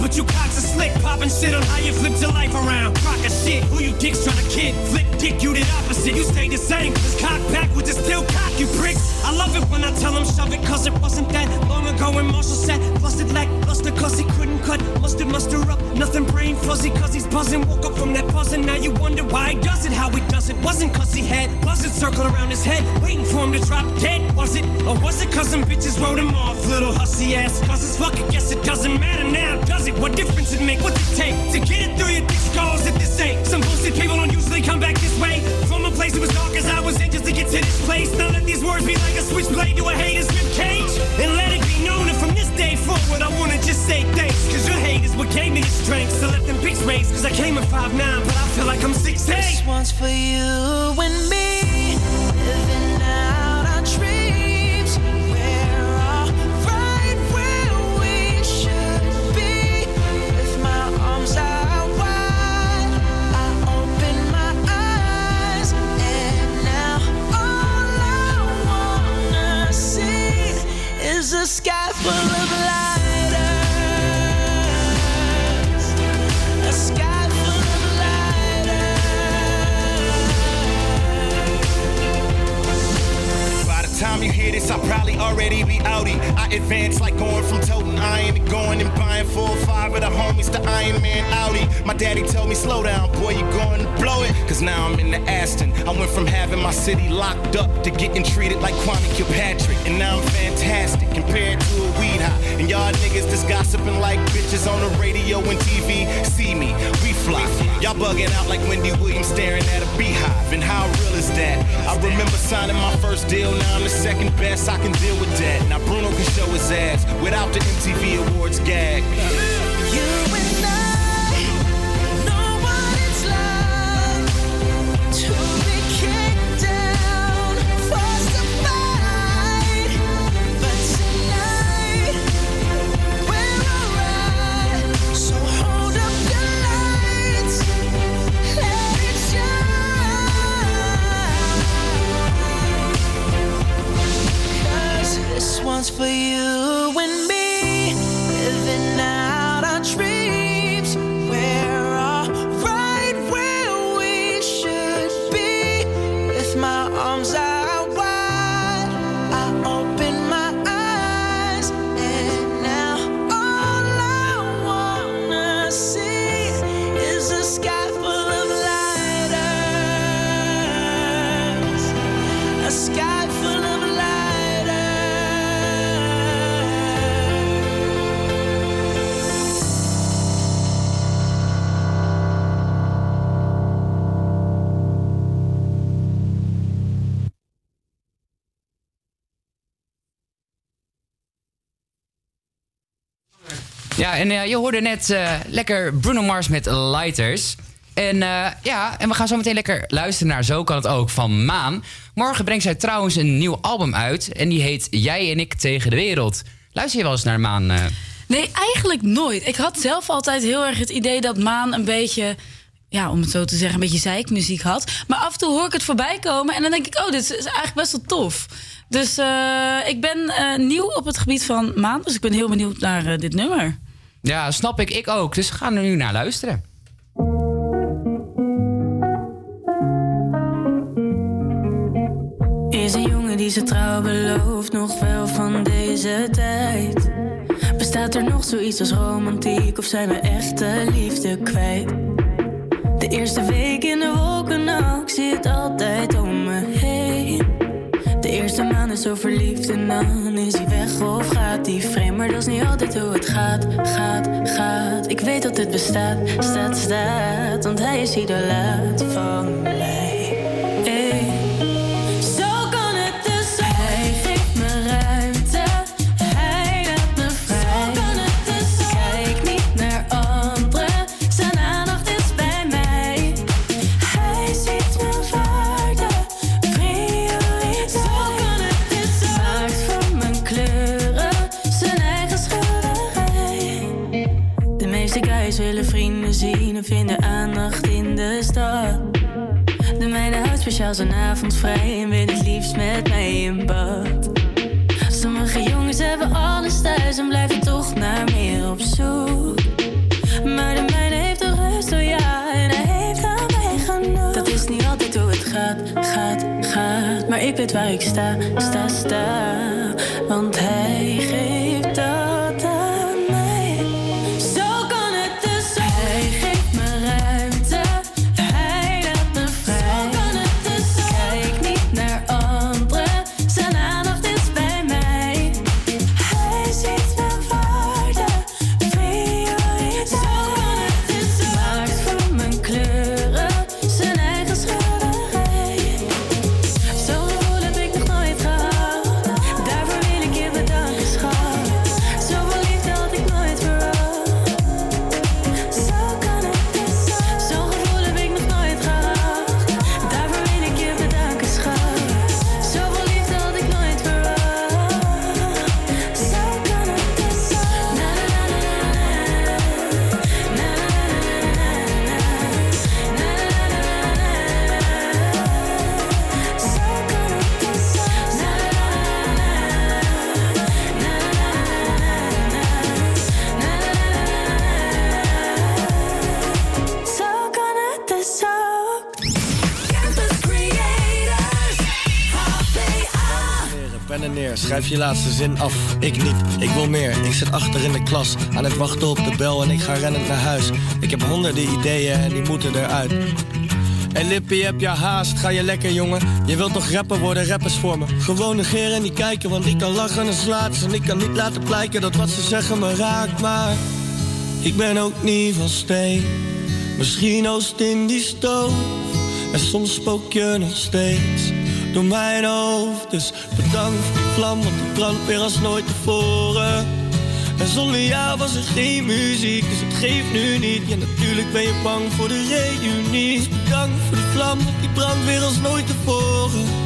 But you cocks are slick, popping shit on how you flip your life around. Crock of shit, who you dicks trying to kid? Flip dick, you the opposite. You stay the same. This cock back with is still cock, you pricks. I love it when I tell them shove it, cause it wasn't that long ago when Marshall said, busted like luster, cause he couldn't cut. Mustard muster up, nothing brain fuzzy, cause he's buzzing. Woke up from that buzzing, now you wonder why he does it, how he does it. Wasn't cause he had buzzards circling around his head, waiting for him to drop dead. Was it, or was it cause some bitches wrote him off, little hussy ass? Cause it's fucking guess it doesn't matter now, does it? What difference it make? What's it take to get it through your thick skulls if this ain't? Some bullshit people don't usually come back this way. From a place that was dark as I was in just to get to this place. Now let these words be like a switchblade to a hater's rib cage. And let it be known that from this day forward, I wanna just say thanks. Cause your hate is what gave me the strength. So let them pics raise, cause I came in 5'9, but I feel like I'm 16. This one's for you and me. Time you hear this, I'll probably already be outie. I advance like going from toting iron to going and buying four or five of the homies to Iron Man Audi. My daddy told me, slow down, boy, you going to blow it. Cause now I'm in the Aston. I went from having my city locked up to getting treated like Kwame Kilpatrick. And now I'm fantastic compared to a weed high. And y'all niggas just gossiping like bitches on the radio and TV. See me, we fly. Y'all bugging out like Wendy Williams staring at a beehive. And how real is that? I remember signing my first deal, now I'm the second best. I can deal with that. Now Bruno can show his ass without the MTV Awards gag. You Ja, en eh, je hoorde net eh, lekker Bruno Mars met Lighters. En eh, ja, en we gaan zo meteen lekker luisteren naar Zo kan het ook van Maan. Morgen brengt zij trouwens een nieuw album uit. En die heet Jij en ik tegen de wereld. Luister je wel eens naar Maan? Nee, eigenlijk nooit. Ik had zelf altijd heel erg het idee dat Maan een beetje... Ja, om het zo te zeggen, een beetje zeikmuziek had. Maar af en toe hoor ik het voorbij komen en dan denk ik... oh, dit is eigenlijk best wel tof. Dus ik ben nieuw op het gebied van Maan. Dus ik ben heel benieuwd naar dit nummer. Ja, snap ik. Ik ook. Dus we gaan er nu naar luisteren. Is een jongen die zijn trouw belooft, nog wel van deze tijd. Bestaat er nog zoiets als romantiek of zijn we echte liefde kwijt? De eerste week in de wolken, nou, ik zie het altijd om eerste maand is zo verliefd en dan is hij weg of gaat hij vreemd. Maar dat is niet altijd hoe het gaat, gaat, gaat. Ik weet dat het bestaat, staat, staat. Want hij is idolaat van mij. Speciaal zijn avond vrij en wil het liefst met mij in bad. Sommige jongens hebben alles thuis en blijven toch naar meer op zoek. Maar de mijne heeft toch rust, oh ja, en hij heeft aan mij genoeg. Dat is niet altijd hoe het gaat, gaat, gaat. Maar ik weet waar ik sta, sta, sta. Want laatste zin af. Ik niet, ik wil meer. Ik zit achter in de klas, aan het wachten op de bel en ik ga rennend naar huis. Ik heb honderden ideeën en die moeten eruit. Hey Lippie, heb je haast? Ga je lekker, jongen? Je wilt toch rapper worden, rappers voor me. Gewoon negeren en niet kijken, want ik kan lachen en slaat. En ik kan niet laten blijken dat wat ze zeggen me raakt. Maar ik ben ook niet van steen. Misschien oost in die stoof. En soms spook je nog steeds door mijn hoofd. Dus bedankt vlam, want die brandt weer als nooit tevoren. En zonder jou was er geen muziek, dus het geeft nu niet. Ja, natuurlijk ben je bang voor de reunie. Dus bedankt voor die vlam, want die brandt weer als nooit tevoren.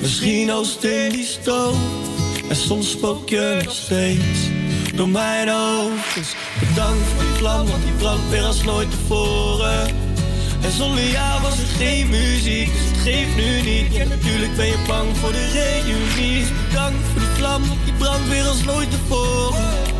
Misschien oost in die stoof En soms spook je nog steeds Door mijn hoofd Dus bedankt voor die vlam, want die brandt weer als nooit tevoren en zonder jou was er geen muziek, dus het geeft nu niet. Natuurlijk ben je bang voor de reunie. Dus bedankt voor die vlam, want die brandt weer als nooit tevoren.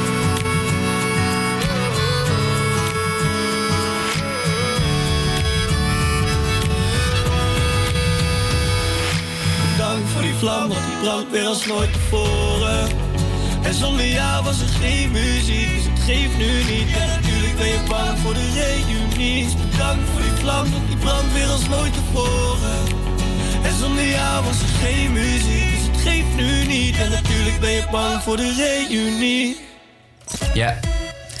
Vlam, want die brandt weer als nooit tevoren. En zonder jou was er geen muziek, dus het geeft nu niet. En natuurlijk ben je bang voor de reunie. Dus bedankt voor die vlam, want die brandt weer als nooit tevoren. En zonder jou was er geen muziek, dus het geeft nu niet. En natuurlijk ben je bang voor de reunie. Ja.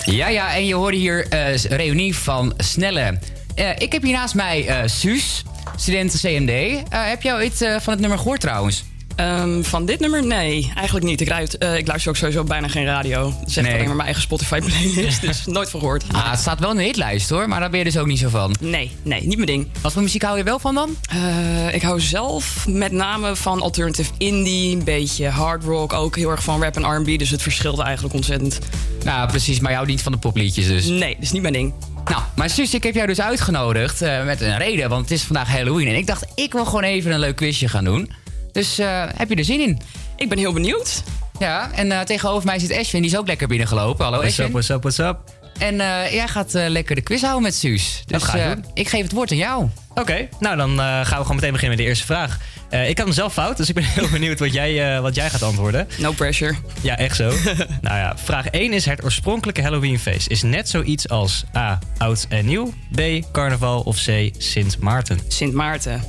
Ja, ja, en je hoorde hier eh reunie van Snelle. Eh, ik heb hier naast mij eh Suus, student CMD. Heb jij ooit van het nummer gehoord trouwens? Ehm, van dit nummer? Nee, eigenlijk niet. Ik, eh, ik luister ook sowieso bijna geen radio. Dat zegt Nee. alleen maar mijn eigen Spotify-playlist. *laughs* Dus nooit van gehoord. Ah, het staat wel in de hitlijst hoor, maar daar ben je dus ook niet zo van. Nee, nee, niet mijn ding. Wat voor muziek hou je wel van dan? Eh, ik hou zelf met name van alternative indie, een beetje hard rock, ook heel erg van rap en R&B. Dus het verschilt eigenlijk ontzettend. Nou, precies, maar houdt niet van de popliedjes dus. Nee, dat is niet mijn ding. Nou, maar zus, ik heb jou dus uitgenodigd eh, met een reden, want het is vandaag Halloween. En ik dacht, ik wil gewoon even een leuk quizje gaan doen. Dus eh, heb je er zin in? Ik ben heel benieuwd. Ja, en eh, tegenover mij zit Ashwin, die is ook lekker binnengelopen. Hallo What's Ashwin. up, what's up, what's up? En eh, jij gaat eh, lekker de quiz houden met Suus. Dus Dat ga ik eh, doen. ik geef het woord aan jou. Oké, nou dan eh, gaan we gewoon meteen beginnen met de eerste vraag. Eh, ik had hem zelf fout, dus ik ben *laughs* heel benieuwd wat jij, eh, wat jij gaat antwoorden. No pressure. Ja, echt zo. *laughs* nou ja, vraag 1 is het oorspronkelijke Halloweenfeest. Is net zoiets als A. Oud en nieuw, B. Carnaval of C. Sint Maarten? Sint Maarten.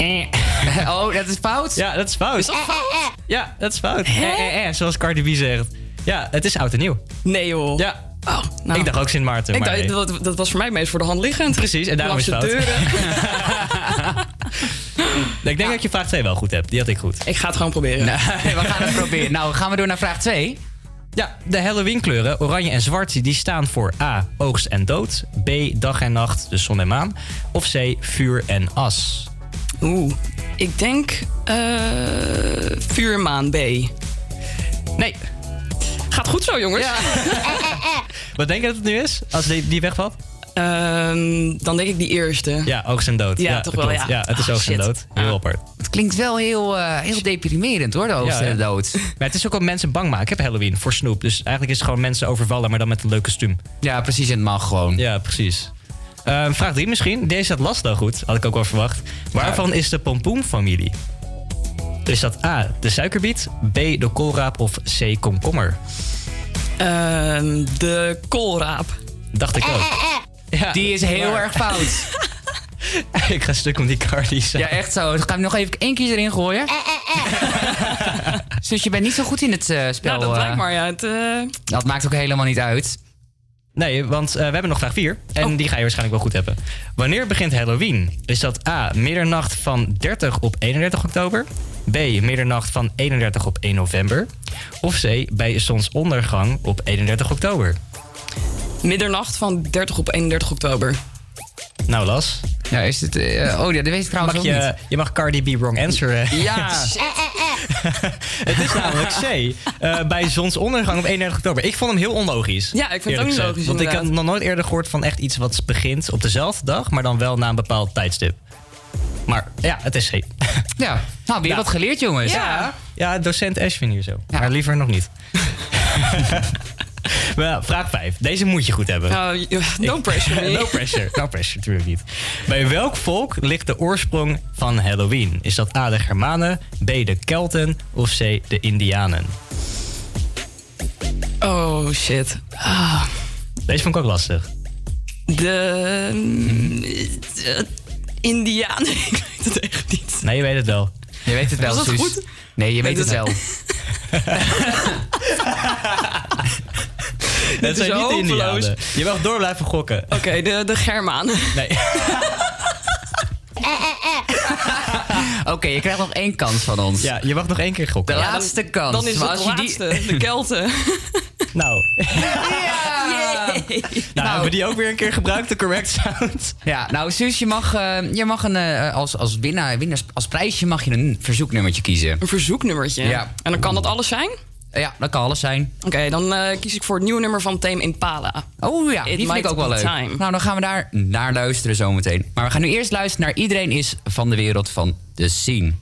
*laughs* oh, dat is fout? Ja, dat is fout. Ja, dat is fout. Eh, eh, eh, zoals Cardi B zegt. Ja, het is oud en nieuw. Nee joh. Ja. Oh, nou. Ik dacht ook Sint Maarten. Ik maar dacht, nee. dat, dat was voor mij meest voor de hand liggend. Precies, en daarom is het fout. *laughs* ik denk dat je vraag 2 wel goed hebt. Die had ik goed. Ik ga het gewoon proberen. Nee, *laughs* we gaan het proberen. Nou, gaan we door naar vraag 2. Ja, de Halloween kleuren, oranje en zwart, die staan voor A. Oogst en dood. B. Dag en nacht, de zon en maan. Of C. Vuur en as. Oeh, ik denk eh vuurmaan B. Nee. Gaat goed zo, jongens. *laughs* Wat denk je dat het nu is, als die, die wegvalt? Ehm, dan denk ik die eerste. Ja, oogst en dood. Ja, toch wel, ja. Ja, het is Ah, oogst en dood. Heel apart. Het klinkt wel heel, eh, heel deprimerend hoor, de hoogste Ja, ja. dood. *laughs* Maar het is ook wat mensen bang maken. Ik heb Halloween voor Snoep. Dus eigenlijk is het gewoon mensen overvallen, maar dan met een leuk kostuum. Ja, precies. En het mag gewoon. Ja, precies. Ehm, vraag 3 misschien. Deze had lastig goed. Had ik ook wel verwacht. Waarvan is de pompoenfamilie? Is dat A, de suikerbiet, B, de koolraap of C, komkommer? Ehm, de koolraap. Dacht ik ook. Ja, Die is heel maar- erg fout. *laughs* ik ga stuk om die Cardi's. Ja, echt zo. Dan ga ik nog even één keer erin gooien. *laughs* dus je bent niet zo goed in het eh, spel. Nou, dat eh. blijkt maar. Ja, het, eh, Dat maakt ook helemaal niet uit. Nee, want eh, we hebben nog vraag 4. En die ga je waarschijnlijk wel goed hebben. Wanneer begint Halloween? Is dat A, middernacht van 30 op 31 oktober? B, middernacht van 31 op 1 november? Of C, bij zonsondergang op 31 oktober? middernacht van 30 op 31 oktober. Nou, Las. Ja, is het... eh, oh ja, dat weet ik trouwens Mag ook je, niet. je mag Cardi B wrong answer. eh. Ja. *laughs* *laughs* Het is namelijk C. eh, bij zonsondergang op 31 oktober. Ik vond hem heel onlogisch. Ja, ik vind het ook niet logisch, Want ik heb nog nooit eerder gehoord van echt iets wat begint op dezelfde dag, maar dan wel na een bepaald tijdstip. Maar ja, het is C. Ja, nou, weer wat geleerd, jongens. Ja, ja docent Ashwin hier zo. Maar liever nog niet. *laughs* *laughs* Maar ja, vraag 5. Deze moet je goed hebben. Nou, no pressure. *laughs* no pressure, no pressure, natuurlijk niet. Bij welk volk ligt de oorsprong van Halloween? Is dat A, de Germanen, B, de Kelten of C, de Indianen? Oh, shit. Ah, Deze vond ik ook lastig. de... de Indianen. *laughs* Ik weet het echt niet. Nee, je weet het wel. Je weet het wel, Was dat Suus. goed? Nee, je Weet weet het het- wel. *laughs* Het is zijn niet de. Indianen. Je mag door blijven gokken. Oké, de, de Germanen. Nee. *laughs* *laughs* Oké, je krijgt nog één kans van ons. Ja, je mag nog één keer gokken. De laatste kans. Dan is Maar het als de je die- laatste. De Kelten. Nou. Nou, hebben we die ook weer een keer gebruikt, de correct sound? Ja, nou Suus, je mag, eh, je mag een, eh, als, als winnaar, winnaars, als prijsje mag je een verzoeknummertje kiezen. Een verzoeknummertje? Ja. En dan kan dat alles zijn? Ja, dat kan alles zijn. Oké, dan eh, kies ik voor het nieuwe nummer van Tame Impala. Oh ja, It die vind ik ook wel leuk. time. Nou, dan gaan we daar naar luisteren zometeen. Maar we gaan nu eerst luisteren naar Iedereen is van de wereld van de scene.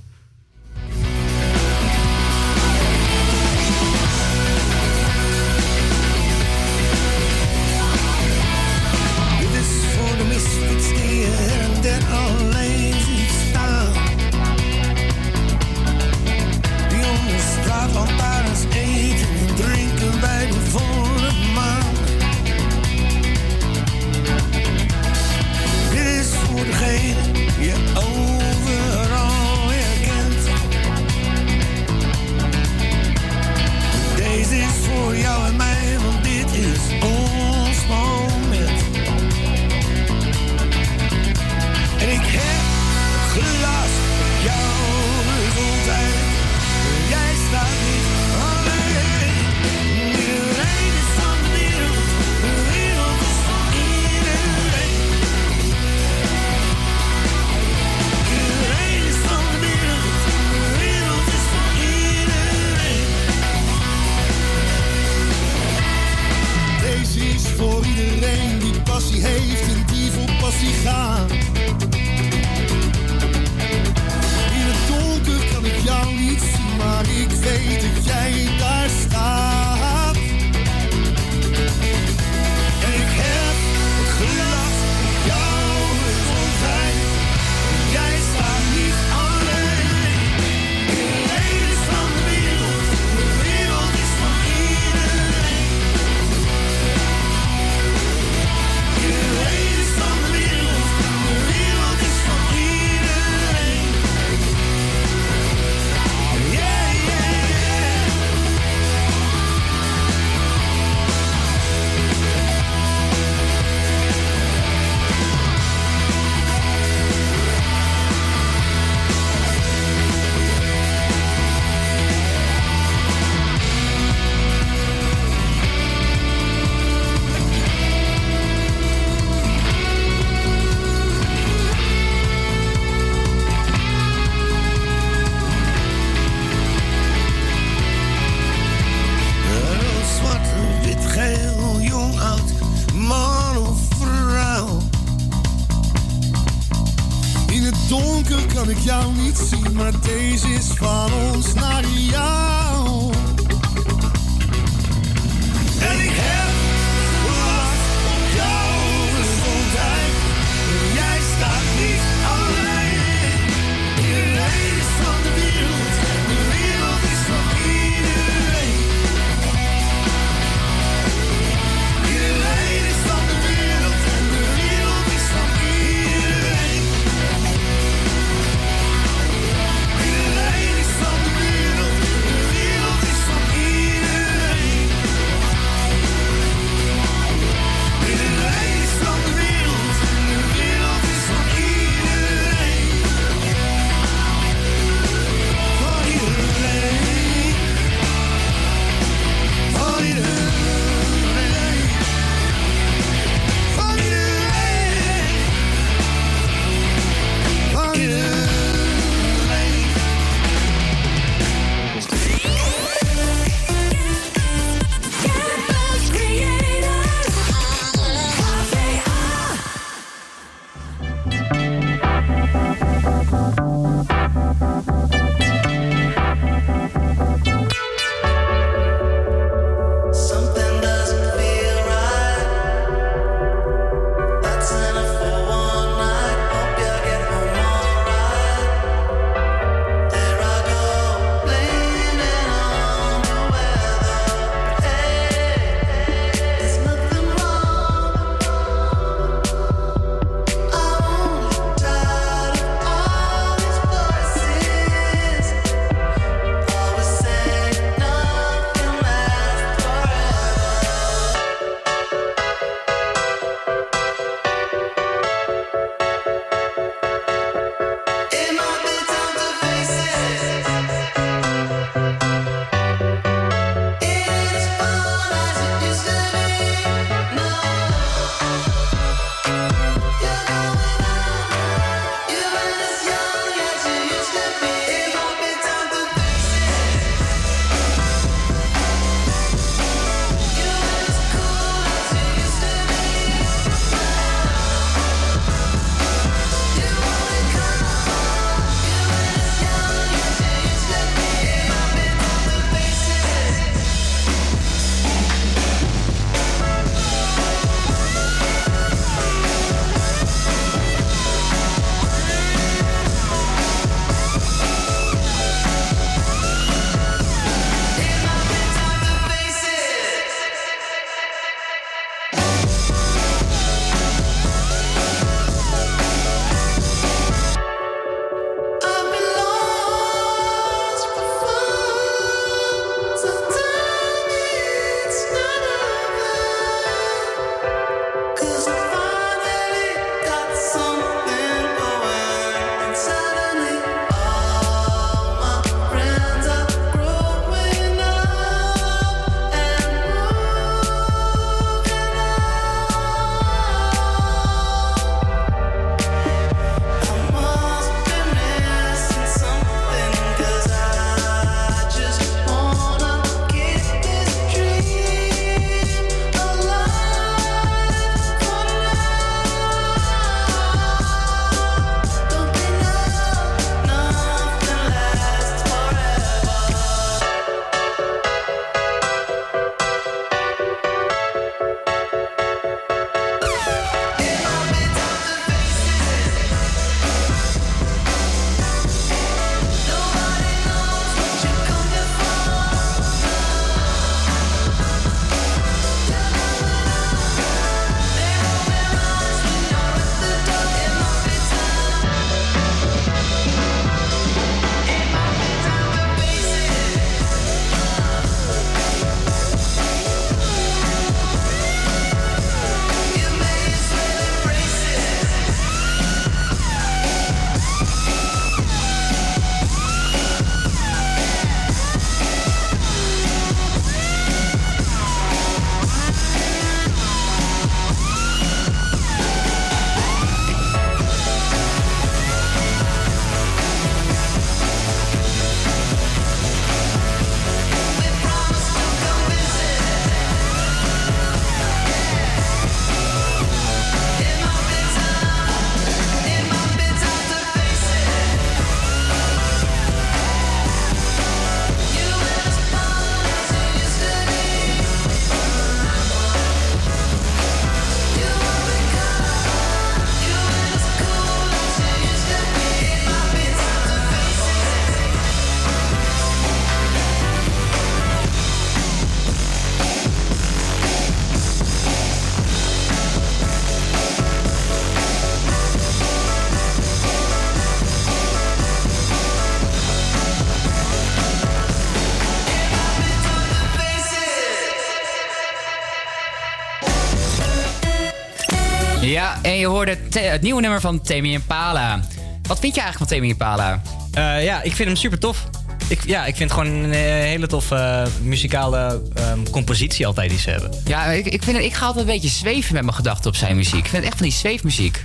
En je hoorde het nieuwe nummer van Temi Impala. Wat vind je eigenlijk van Temi Impala? Eh, ja, ik vind hem super tof. Ik, ja, ik vind het gewoon een eh, hele toffe eh, muzikale ehm, compositie altijd die ze hebben. Ja, ik, ik, vind ik ga altijd een beetje zweven met mijn gedachten op zijn muziek. Ik vind het echt van die zweefmuziek.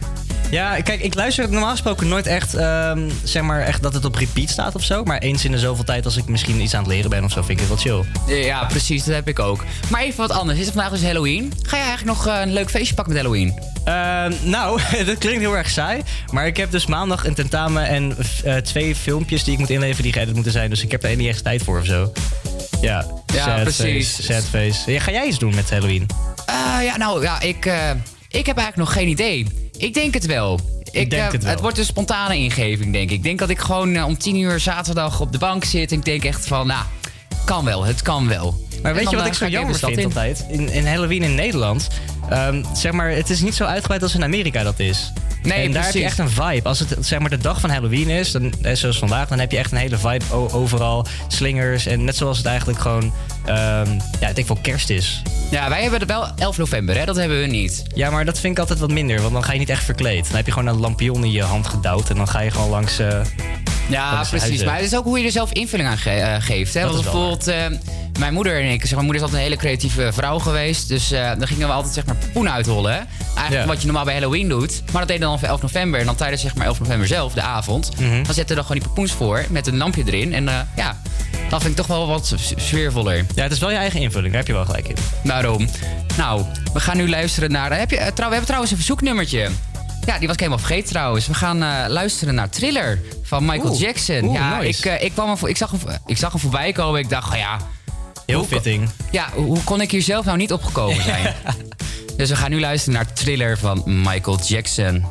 Ja, kijk, ik luister normaal gesproken nooit echt, ehm, zeg maar, echt dat het op repeat staat of zo. Maar eens in de zoveel tijd als ik misschien iets aan het leren ben of zo, vind ik het wel chill. Ja, precies, dat heb ik ook. Maar even wat anders. Is het vandaag dus Halloween? Ga je eigenlijk nog een leuk feestje pakken met Halloween? Ehm, nou, *laughs* dat klinkt heel erg saai. Maar ik heb dus maandag een tentamen en eh, twee filmpjes die ik moet inleveren die geëdit moeten zijn. Dus ik heb er niet echt tijd voor of zo. Ja, Ja, sad precies. Face, sad face. Ja, ga jij iets doen met Halloween? Ah, ja, nou ja, ik, eh, ik heb eigenlijk nog geen idee. Ik denk het wel. Ik, denk eh, het wel. wordt een spontane ingeving, denk ik. Ik denk dat ik gewoon eh, om tien uur zaterdag op de bank zit. En ik denk echt van, nou, kan wel, het kan wel. Maar weet je wat eh, ik zo jammer vind in. altijd? In, in Halloween in Nederland, ehm, zeg maar, het is niet zo uitgebreid als in Amerika dat is. Nee, en daar heb je echt een vibe. Als het zeg maar de dag van Halloween is, dan, eh, zoals vandaag, dan heb je echt een hele vibe overal. Slingers en net zoals het eigenlijk gewoon, ehm, ja, ik denk wel kerst is. Ja, wij hebben het wel 11 november, hè? Dat hebben we niet. Ja, maar dat vind ik altijd wat minder, want dan ga je niet echt verkleed. Dan heb je gewoon een lampion in je hand gedouwd en dan ga je gewoon langs... eh, Ja, precies. huizen. Maar het is ook hoe je er zelf invulling aan ge- eh, geeft. Hè? Dat Want bijvoorbeeld, eh, mijn moeder en ik, zeg, mijn moeder is altijd een hele creatieve vrouw geweest. Dus eh, dan gingen we altijd zeg maar poen uithollen. hè. Eigenlijk Ja. wat je normaal bij Halloween doet. Maar dat deden we dan voor 11 november. En dan tijdens zeg maar 11 november zelf, de avond. Mhm. Dan zetten we dan gewoon die poens voor met een lampje erin. En ja, dat vind ik toch wel wat sfeervoller. Ja, het is wel je eigen invulling, daar heb je wel gelijk in. Daarom. Nou, we gaan nu luisteren naar... Heb je, trouw, we hebben trouwens een verzoeknummertje. Ja, die was ik helemaal vergeten trouwens. We gaan eh, luisteren naar Thriller van Michael Oeh. Jackson. Oeh, ja, nice. ik, eh, ik, kwam er voor, ik, zag hem, ik zag hem voorbij komen. Ik dacht, oh ja... Heel hoe fitting. Ja, hoe hoe kon ik hier zelf nou niet opgekomen *laughs* zijn? dus we gaan nu luisteren naar Thriller van Michael Jackson.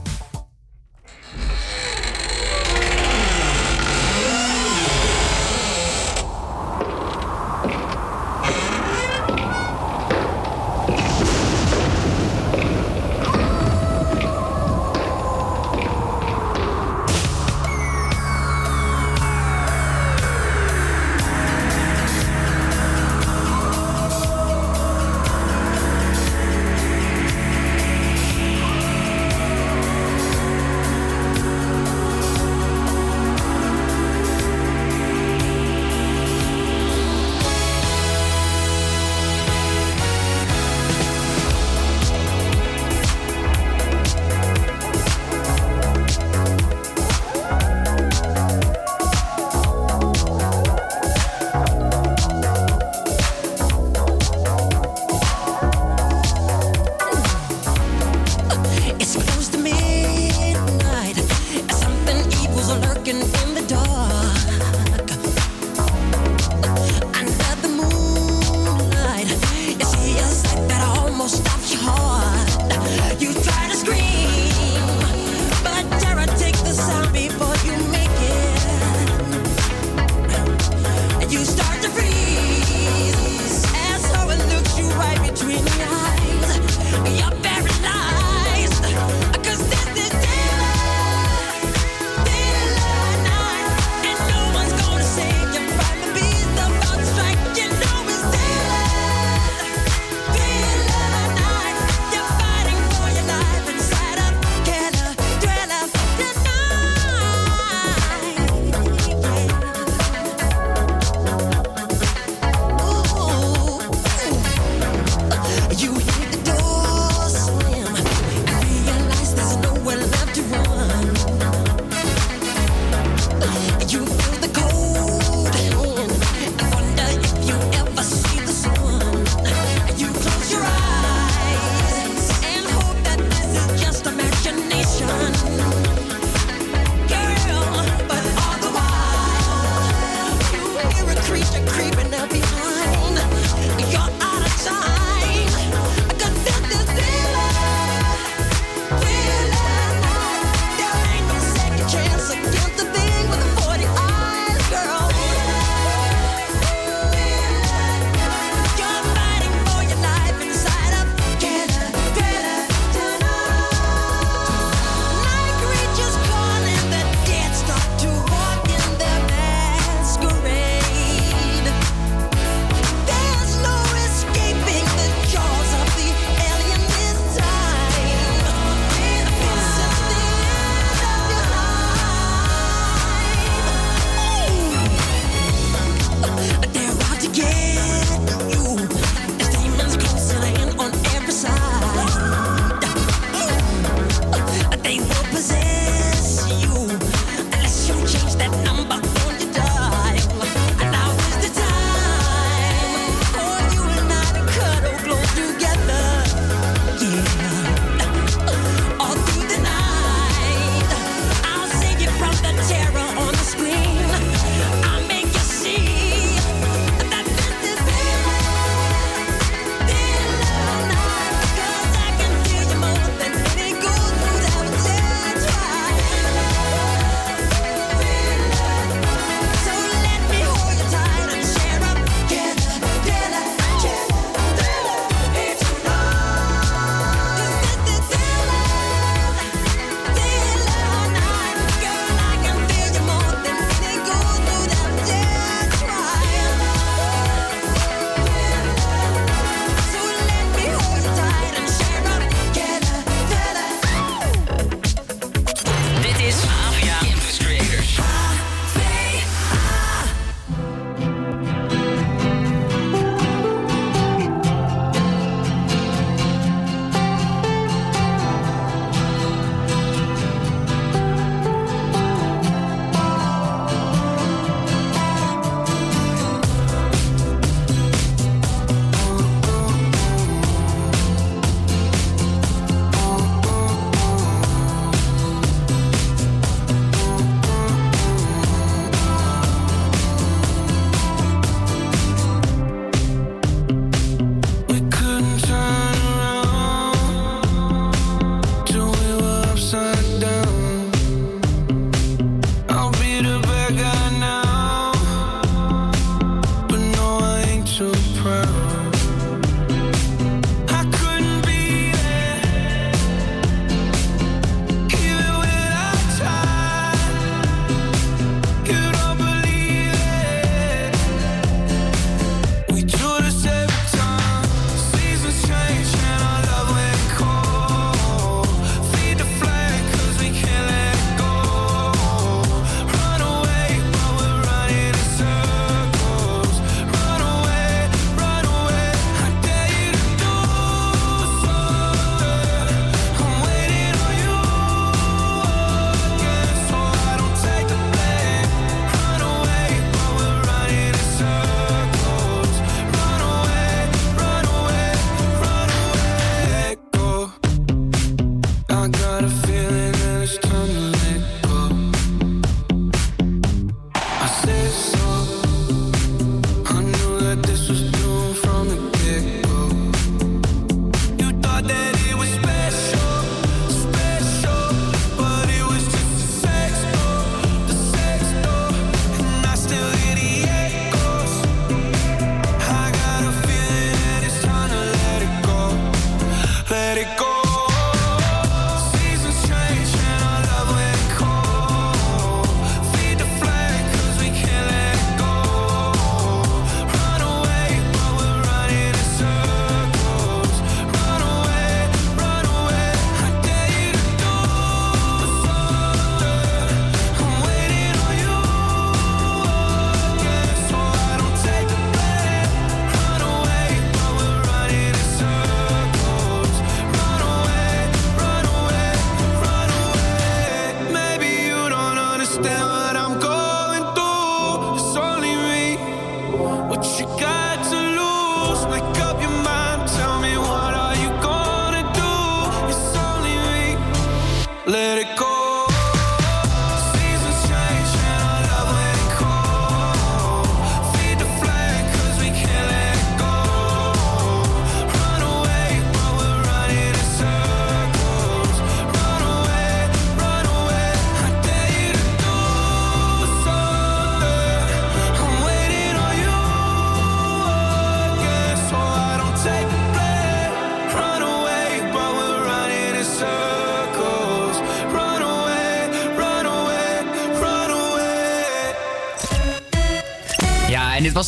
emotions.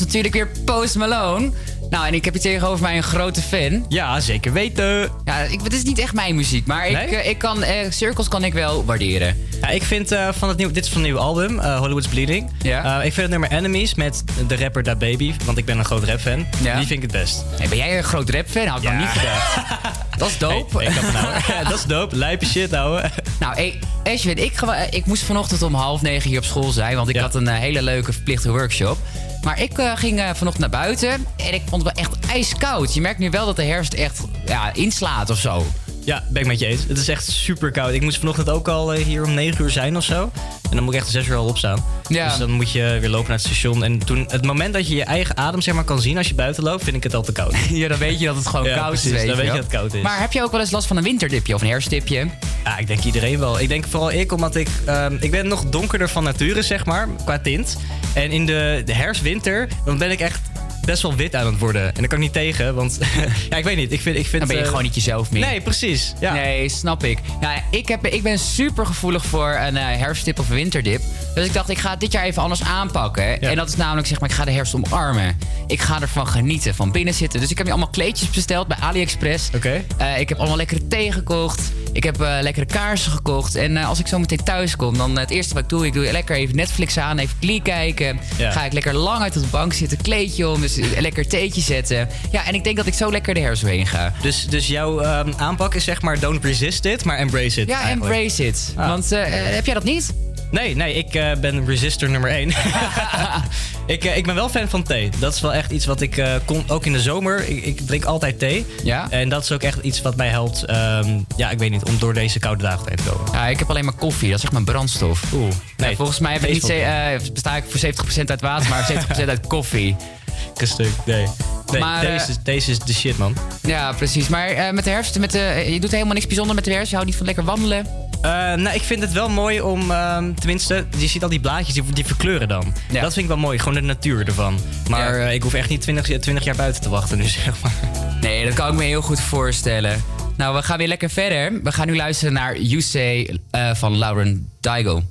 natuurlijk weer Post Malone. Nou, en ik heb je tegenover mij een grote fan. Ja, zeker weten. Ja, ik, het is niet echt mijn muziek, maar ik, eh, ik kan, eh, uh, Circles kan ik wel waarderen. Ja, ik vind eh, van het nieuw dit is van het nieuwe album, Hollywood's Bleeding. Ik vind het nummer Enemies met de rapper Da Baby, want ik ben een groot rap fan. Die vind ik het best. Ben jij een groot rapfan? Had ik nog niet gedacht. *laughs* dat is dope. Nou, *laughs* dat is dope. Lijpe shit, ouwe. Nou, hey, Ashwin, ik, ik moest vanochtend om half negen hier op school zijn, want ik had een hele leuke verplichte workshop. Maar ik eh, ging eh, vanochtend naar buiten. En ik vond het wel echt ijskoud. Je merkt nu wel dat de herfst echt ja, inslaat of zo. Ja, ben ik met je eens. Het is echt super koud. Ik moest vanochtend ook al eh, hier om 9 uur zijn of zo. En dan moet ik echt om 6 uur al opstaan. Ja. Dus dan moet je weer lopen naar het station. En toen, het moment dat je je eigen adem zeg maar, kan zien als je buiten loopt, vind ik het al te koud. *laughs* Ja, dan weet je dat het gewoon Ja, koud precies, is. weet dan weet je dat het koud is. Maar heb je ook wel eens last van een winterdipje of een herfstdipje? Ja, ik denk iedereen wel. Ik denk vooral ik, omdat ik... ehm, ik ben nog donkerder van nature, zeg maar, qua tint. En in de, de herfst, winter, dan ben ik echt best wel wit aan het worden. En daar kan ik niet tegen, want... *laughs* ja, ik weet niet. Ik vind, ik vind, Dan ben je eh, gewoon niet jezelf meer. Nee, precies. Ja. Nee, snap ik. Ik, heb, ik ben super gevoelig voor een eh, herfstdip of winterdip. Dus ik dacht, ik ga het dit jaar even anders aanpakken. En dat is namelijk, zeg maar, ik ga de herfst omarmen. Ik ga ervan genieten, van binnen zitten. Dus ik heb nu allemaal kleedjes besteld bij AliExpress. Oké. Eh, ik heb allemaal lekkere thee gekocht. Ik heb eh, lekkere kaarsen gekocht. En eh, als ik zo meteen thuis kom, dan eh, het eerste wat ik doe... ik doe lekker even Netflix aan, even Glee kijken. Ja. Ga ik lekker lang uit op de bank zitten, kleedje om. Dus lekker theetje zetten. Ja, en ik denk dat ik zo lekker de herfst heen ga. Dus, dus jouw ehm, aanpak is zeg maar don't resist it, maar embrace it. Ja, eigenlijk. embrace it. Ah. Want heb jij dat niet? Nee, nee, ik eh, ben resistor nummer 1. *laughs* ik, eh, ik ben wel fan van thee. Dat is wel echt iets wat ik eh, kon, ook in de zomer. Ik, ik drink altijd thee. Ja? En dat is ook echt iets wat mij helpt. ehm, ja, ik weet niet, om door deze koude dagen heen te komen. Ja, ik heb alleen maar koffie. Dat is echt mijn brandstof. Oeh. Nee, volgens mij heb ik niet besta ik voor 70% uit water, maar 70% uit koffie. *laughs* Een stuk, nee. Nee, Maar, deze, is- deze is de shit, man. Ja, precies. Maar met de herfst, met de, je doet helemaal niks bijzonders met de herfst. Je houdt niet van lekker wandelen. Eh, nou, ik vind het wel mooi om, ehm, tenminste, je ziet al die blaadjes, die, die verkleuren dan. Dat vind ik wel mooi, gewoon de natuur ervan. Maar eh, ik hoef echt niet 20, 20 jaar buiten te wachten nu, *laughs* zeg maar. Nee, dat kan ik me heel goed voorstellen. Nou, we gaan weer lekker verder. We gaan nu luisteren naar You Say eh, van Lauren Daigo.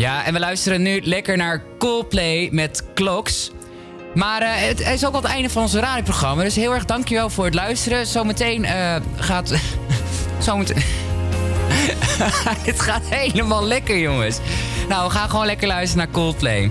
Ja, en we luisteren nu lekker naar Coldplay met Clocks. Maar eh, het is ook al het einde van onze radioprogramma. Dus heel erg dankjewel voor het luisteren. Zometeen eh, gaat... *laughs* Zometeen... *laughs* Het gaat helemaal lekker, jongens. Nou, we gaan gewoon lekker luisteren naar Coldplay.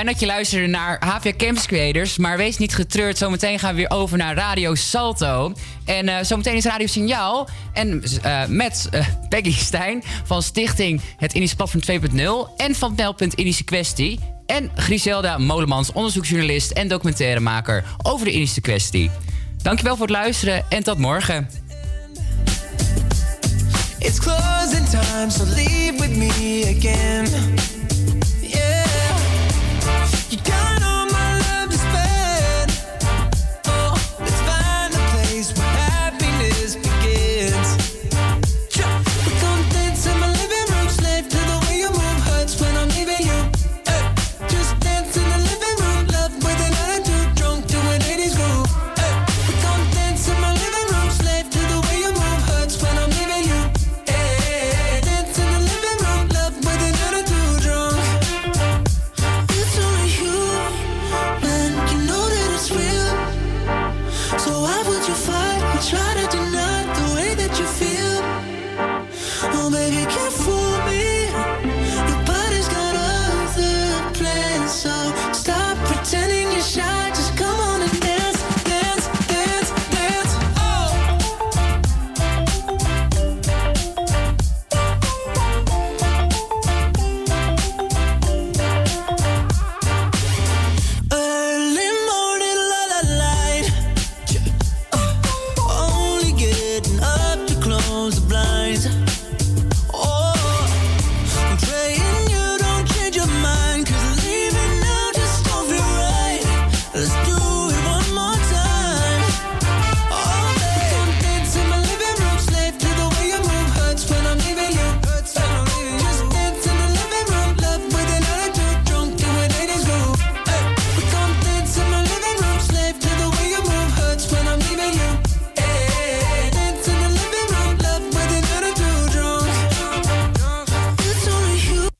Fijn dat je luisterde naar HVA Campus Creators. Maar wees niet getreurd. Zometeen gaan we weer over naar Radio Salto. En eh, zometeen is Radio Signaal. En eh, met eh, Peggy Stijn van Stichting Het Indische Platform 2.0. En van Meldpunt Indische Kwestie. En Griselda Molemans, onderzoeksjournalist en documentairemaker over de Indische Kwestie. Dankjewel voor het luisteren en tot morgen.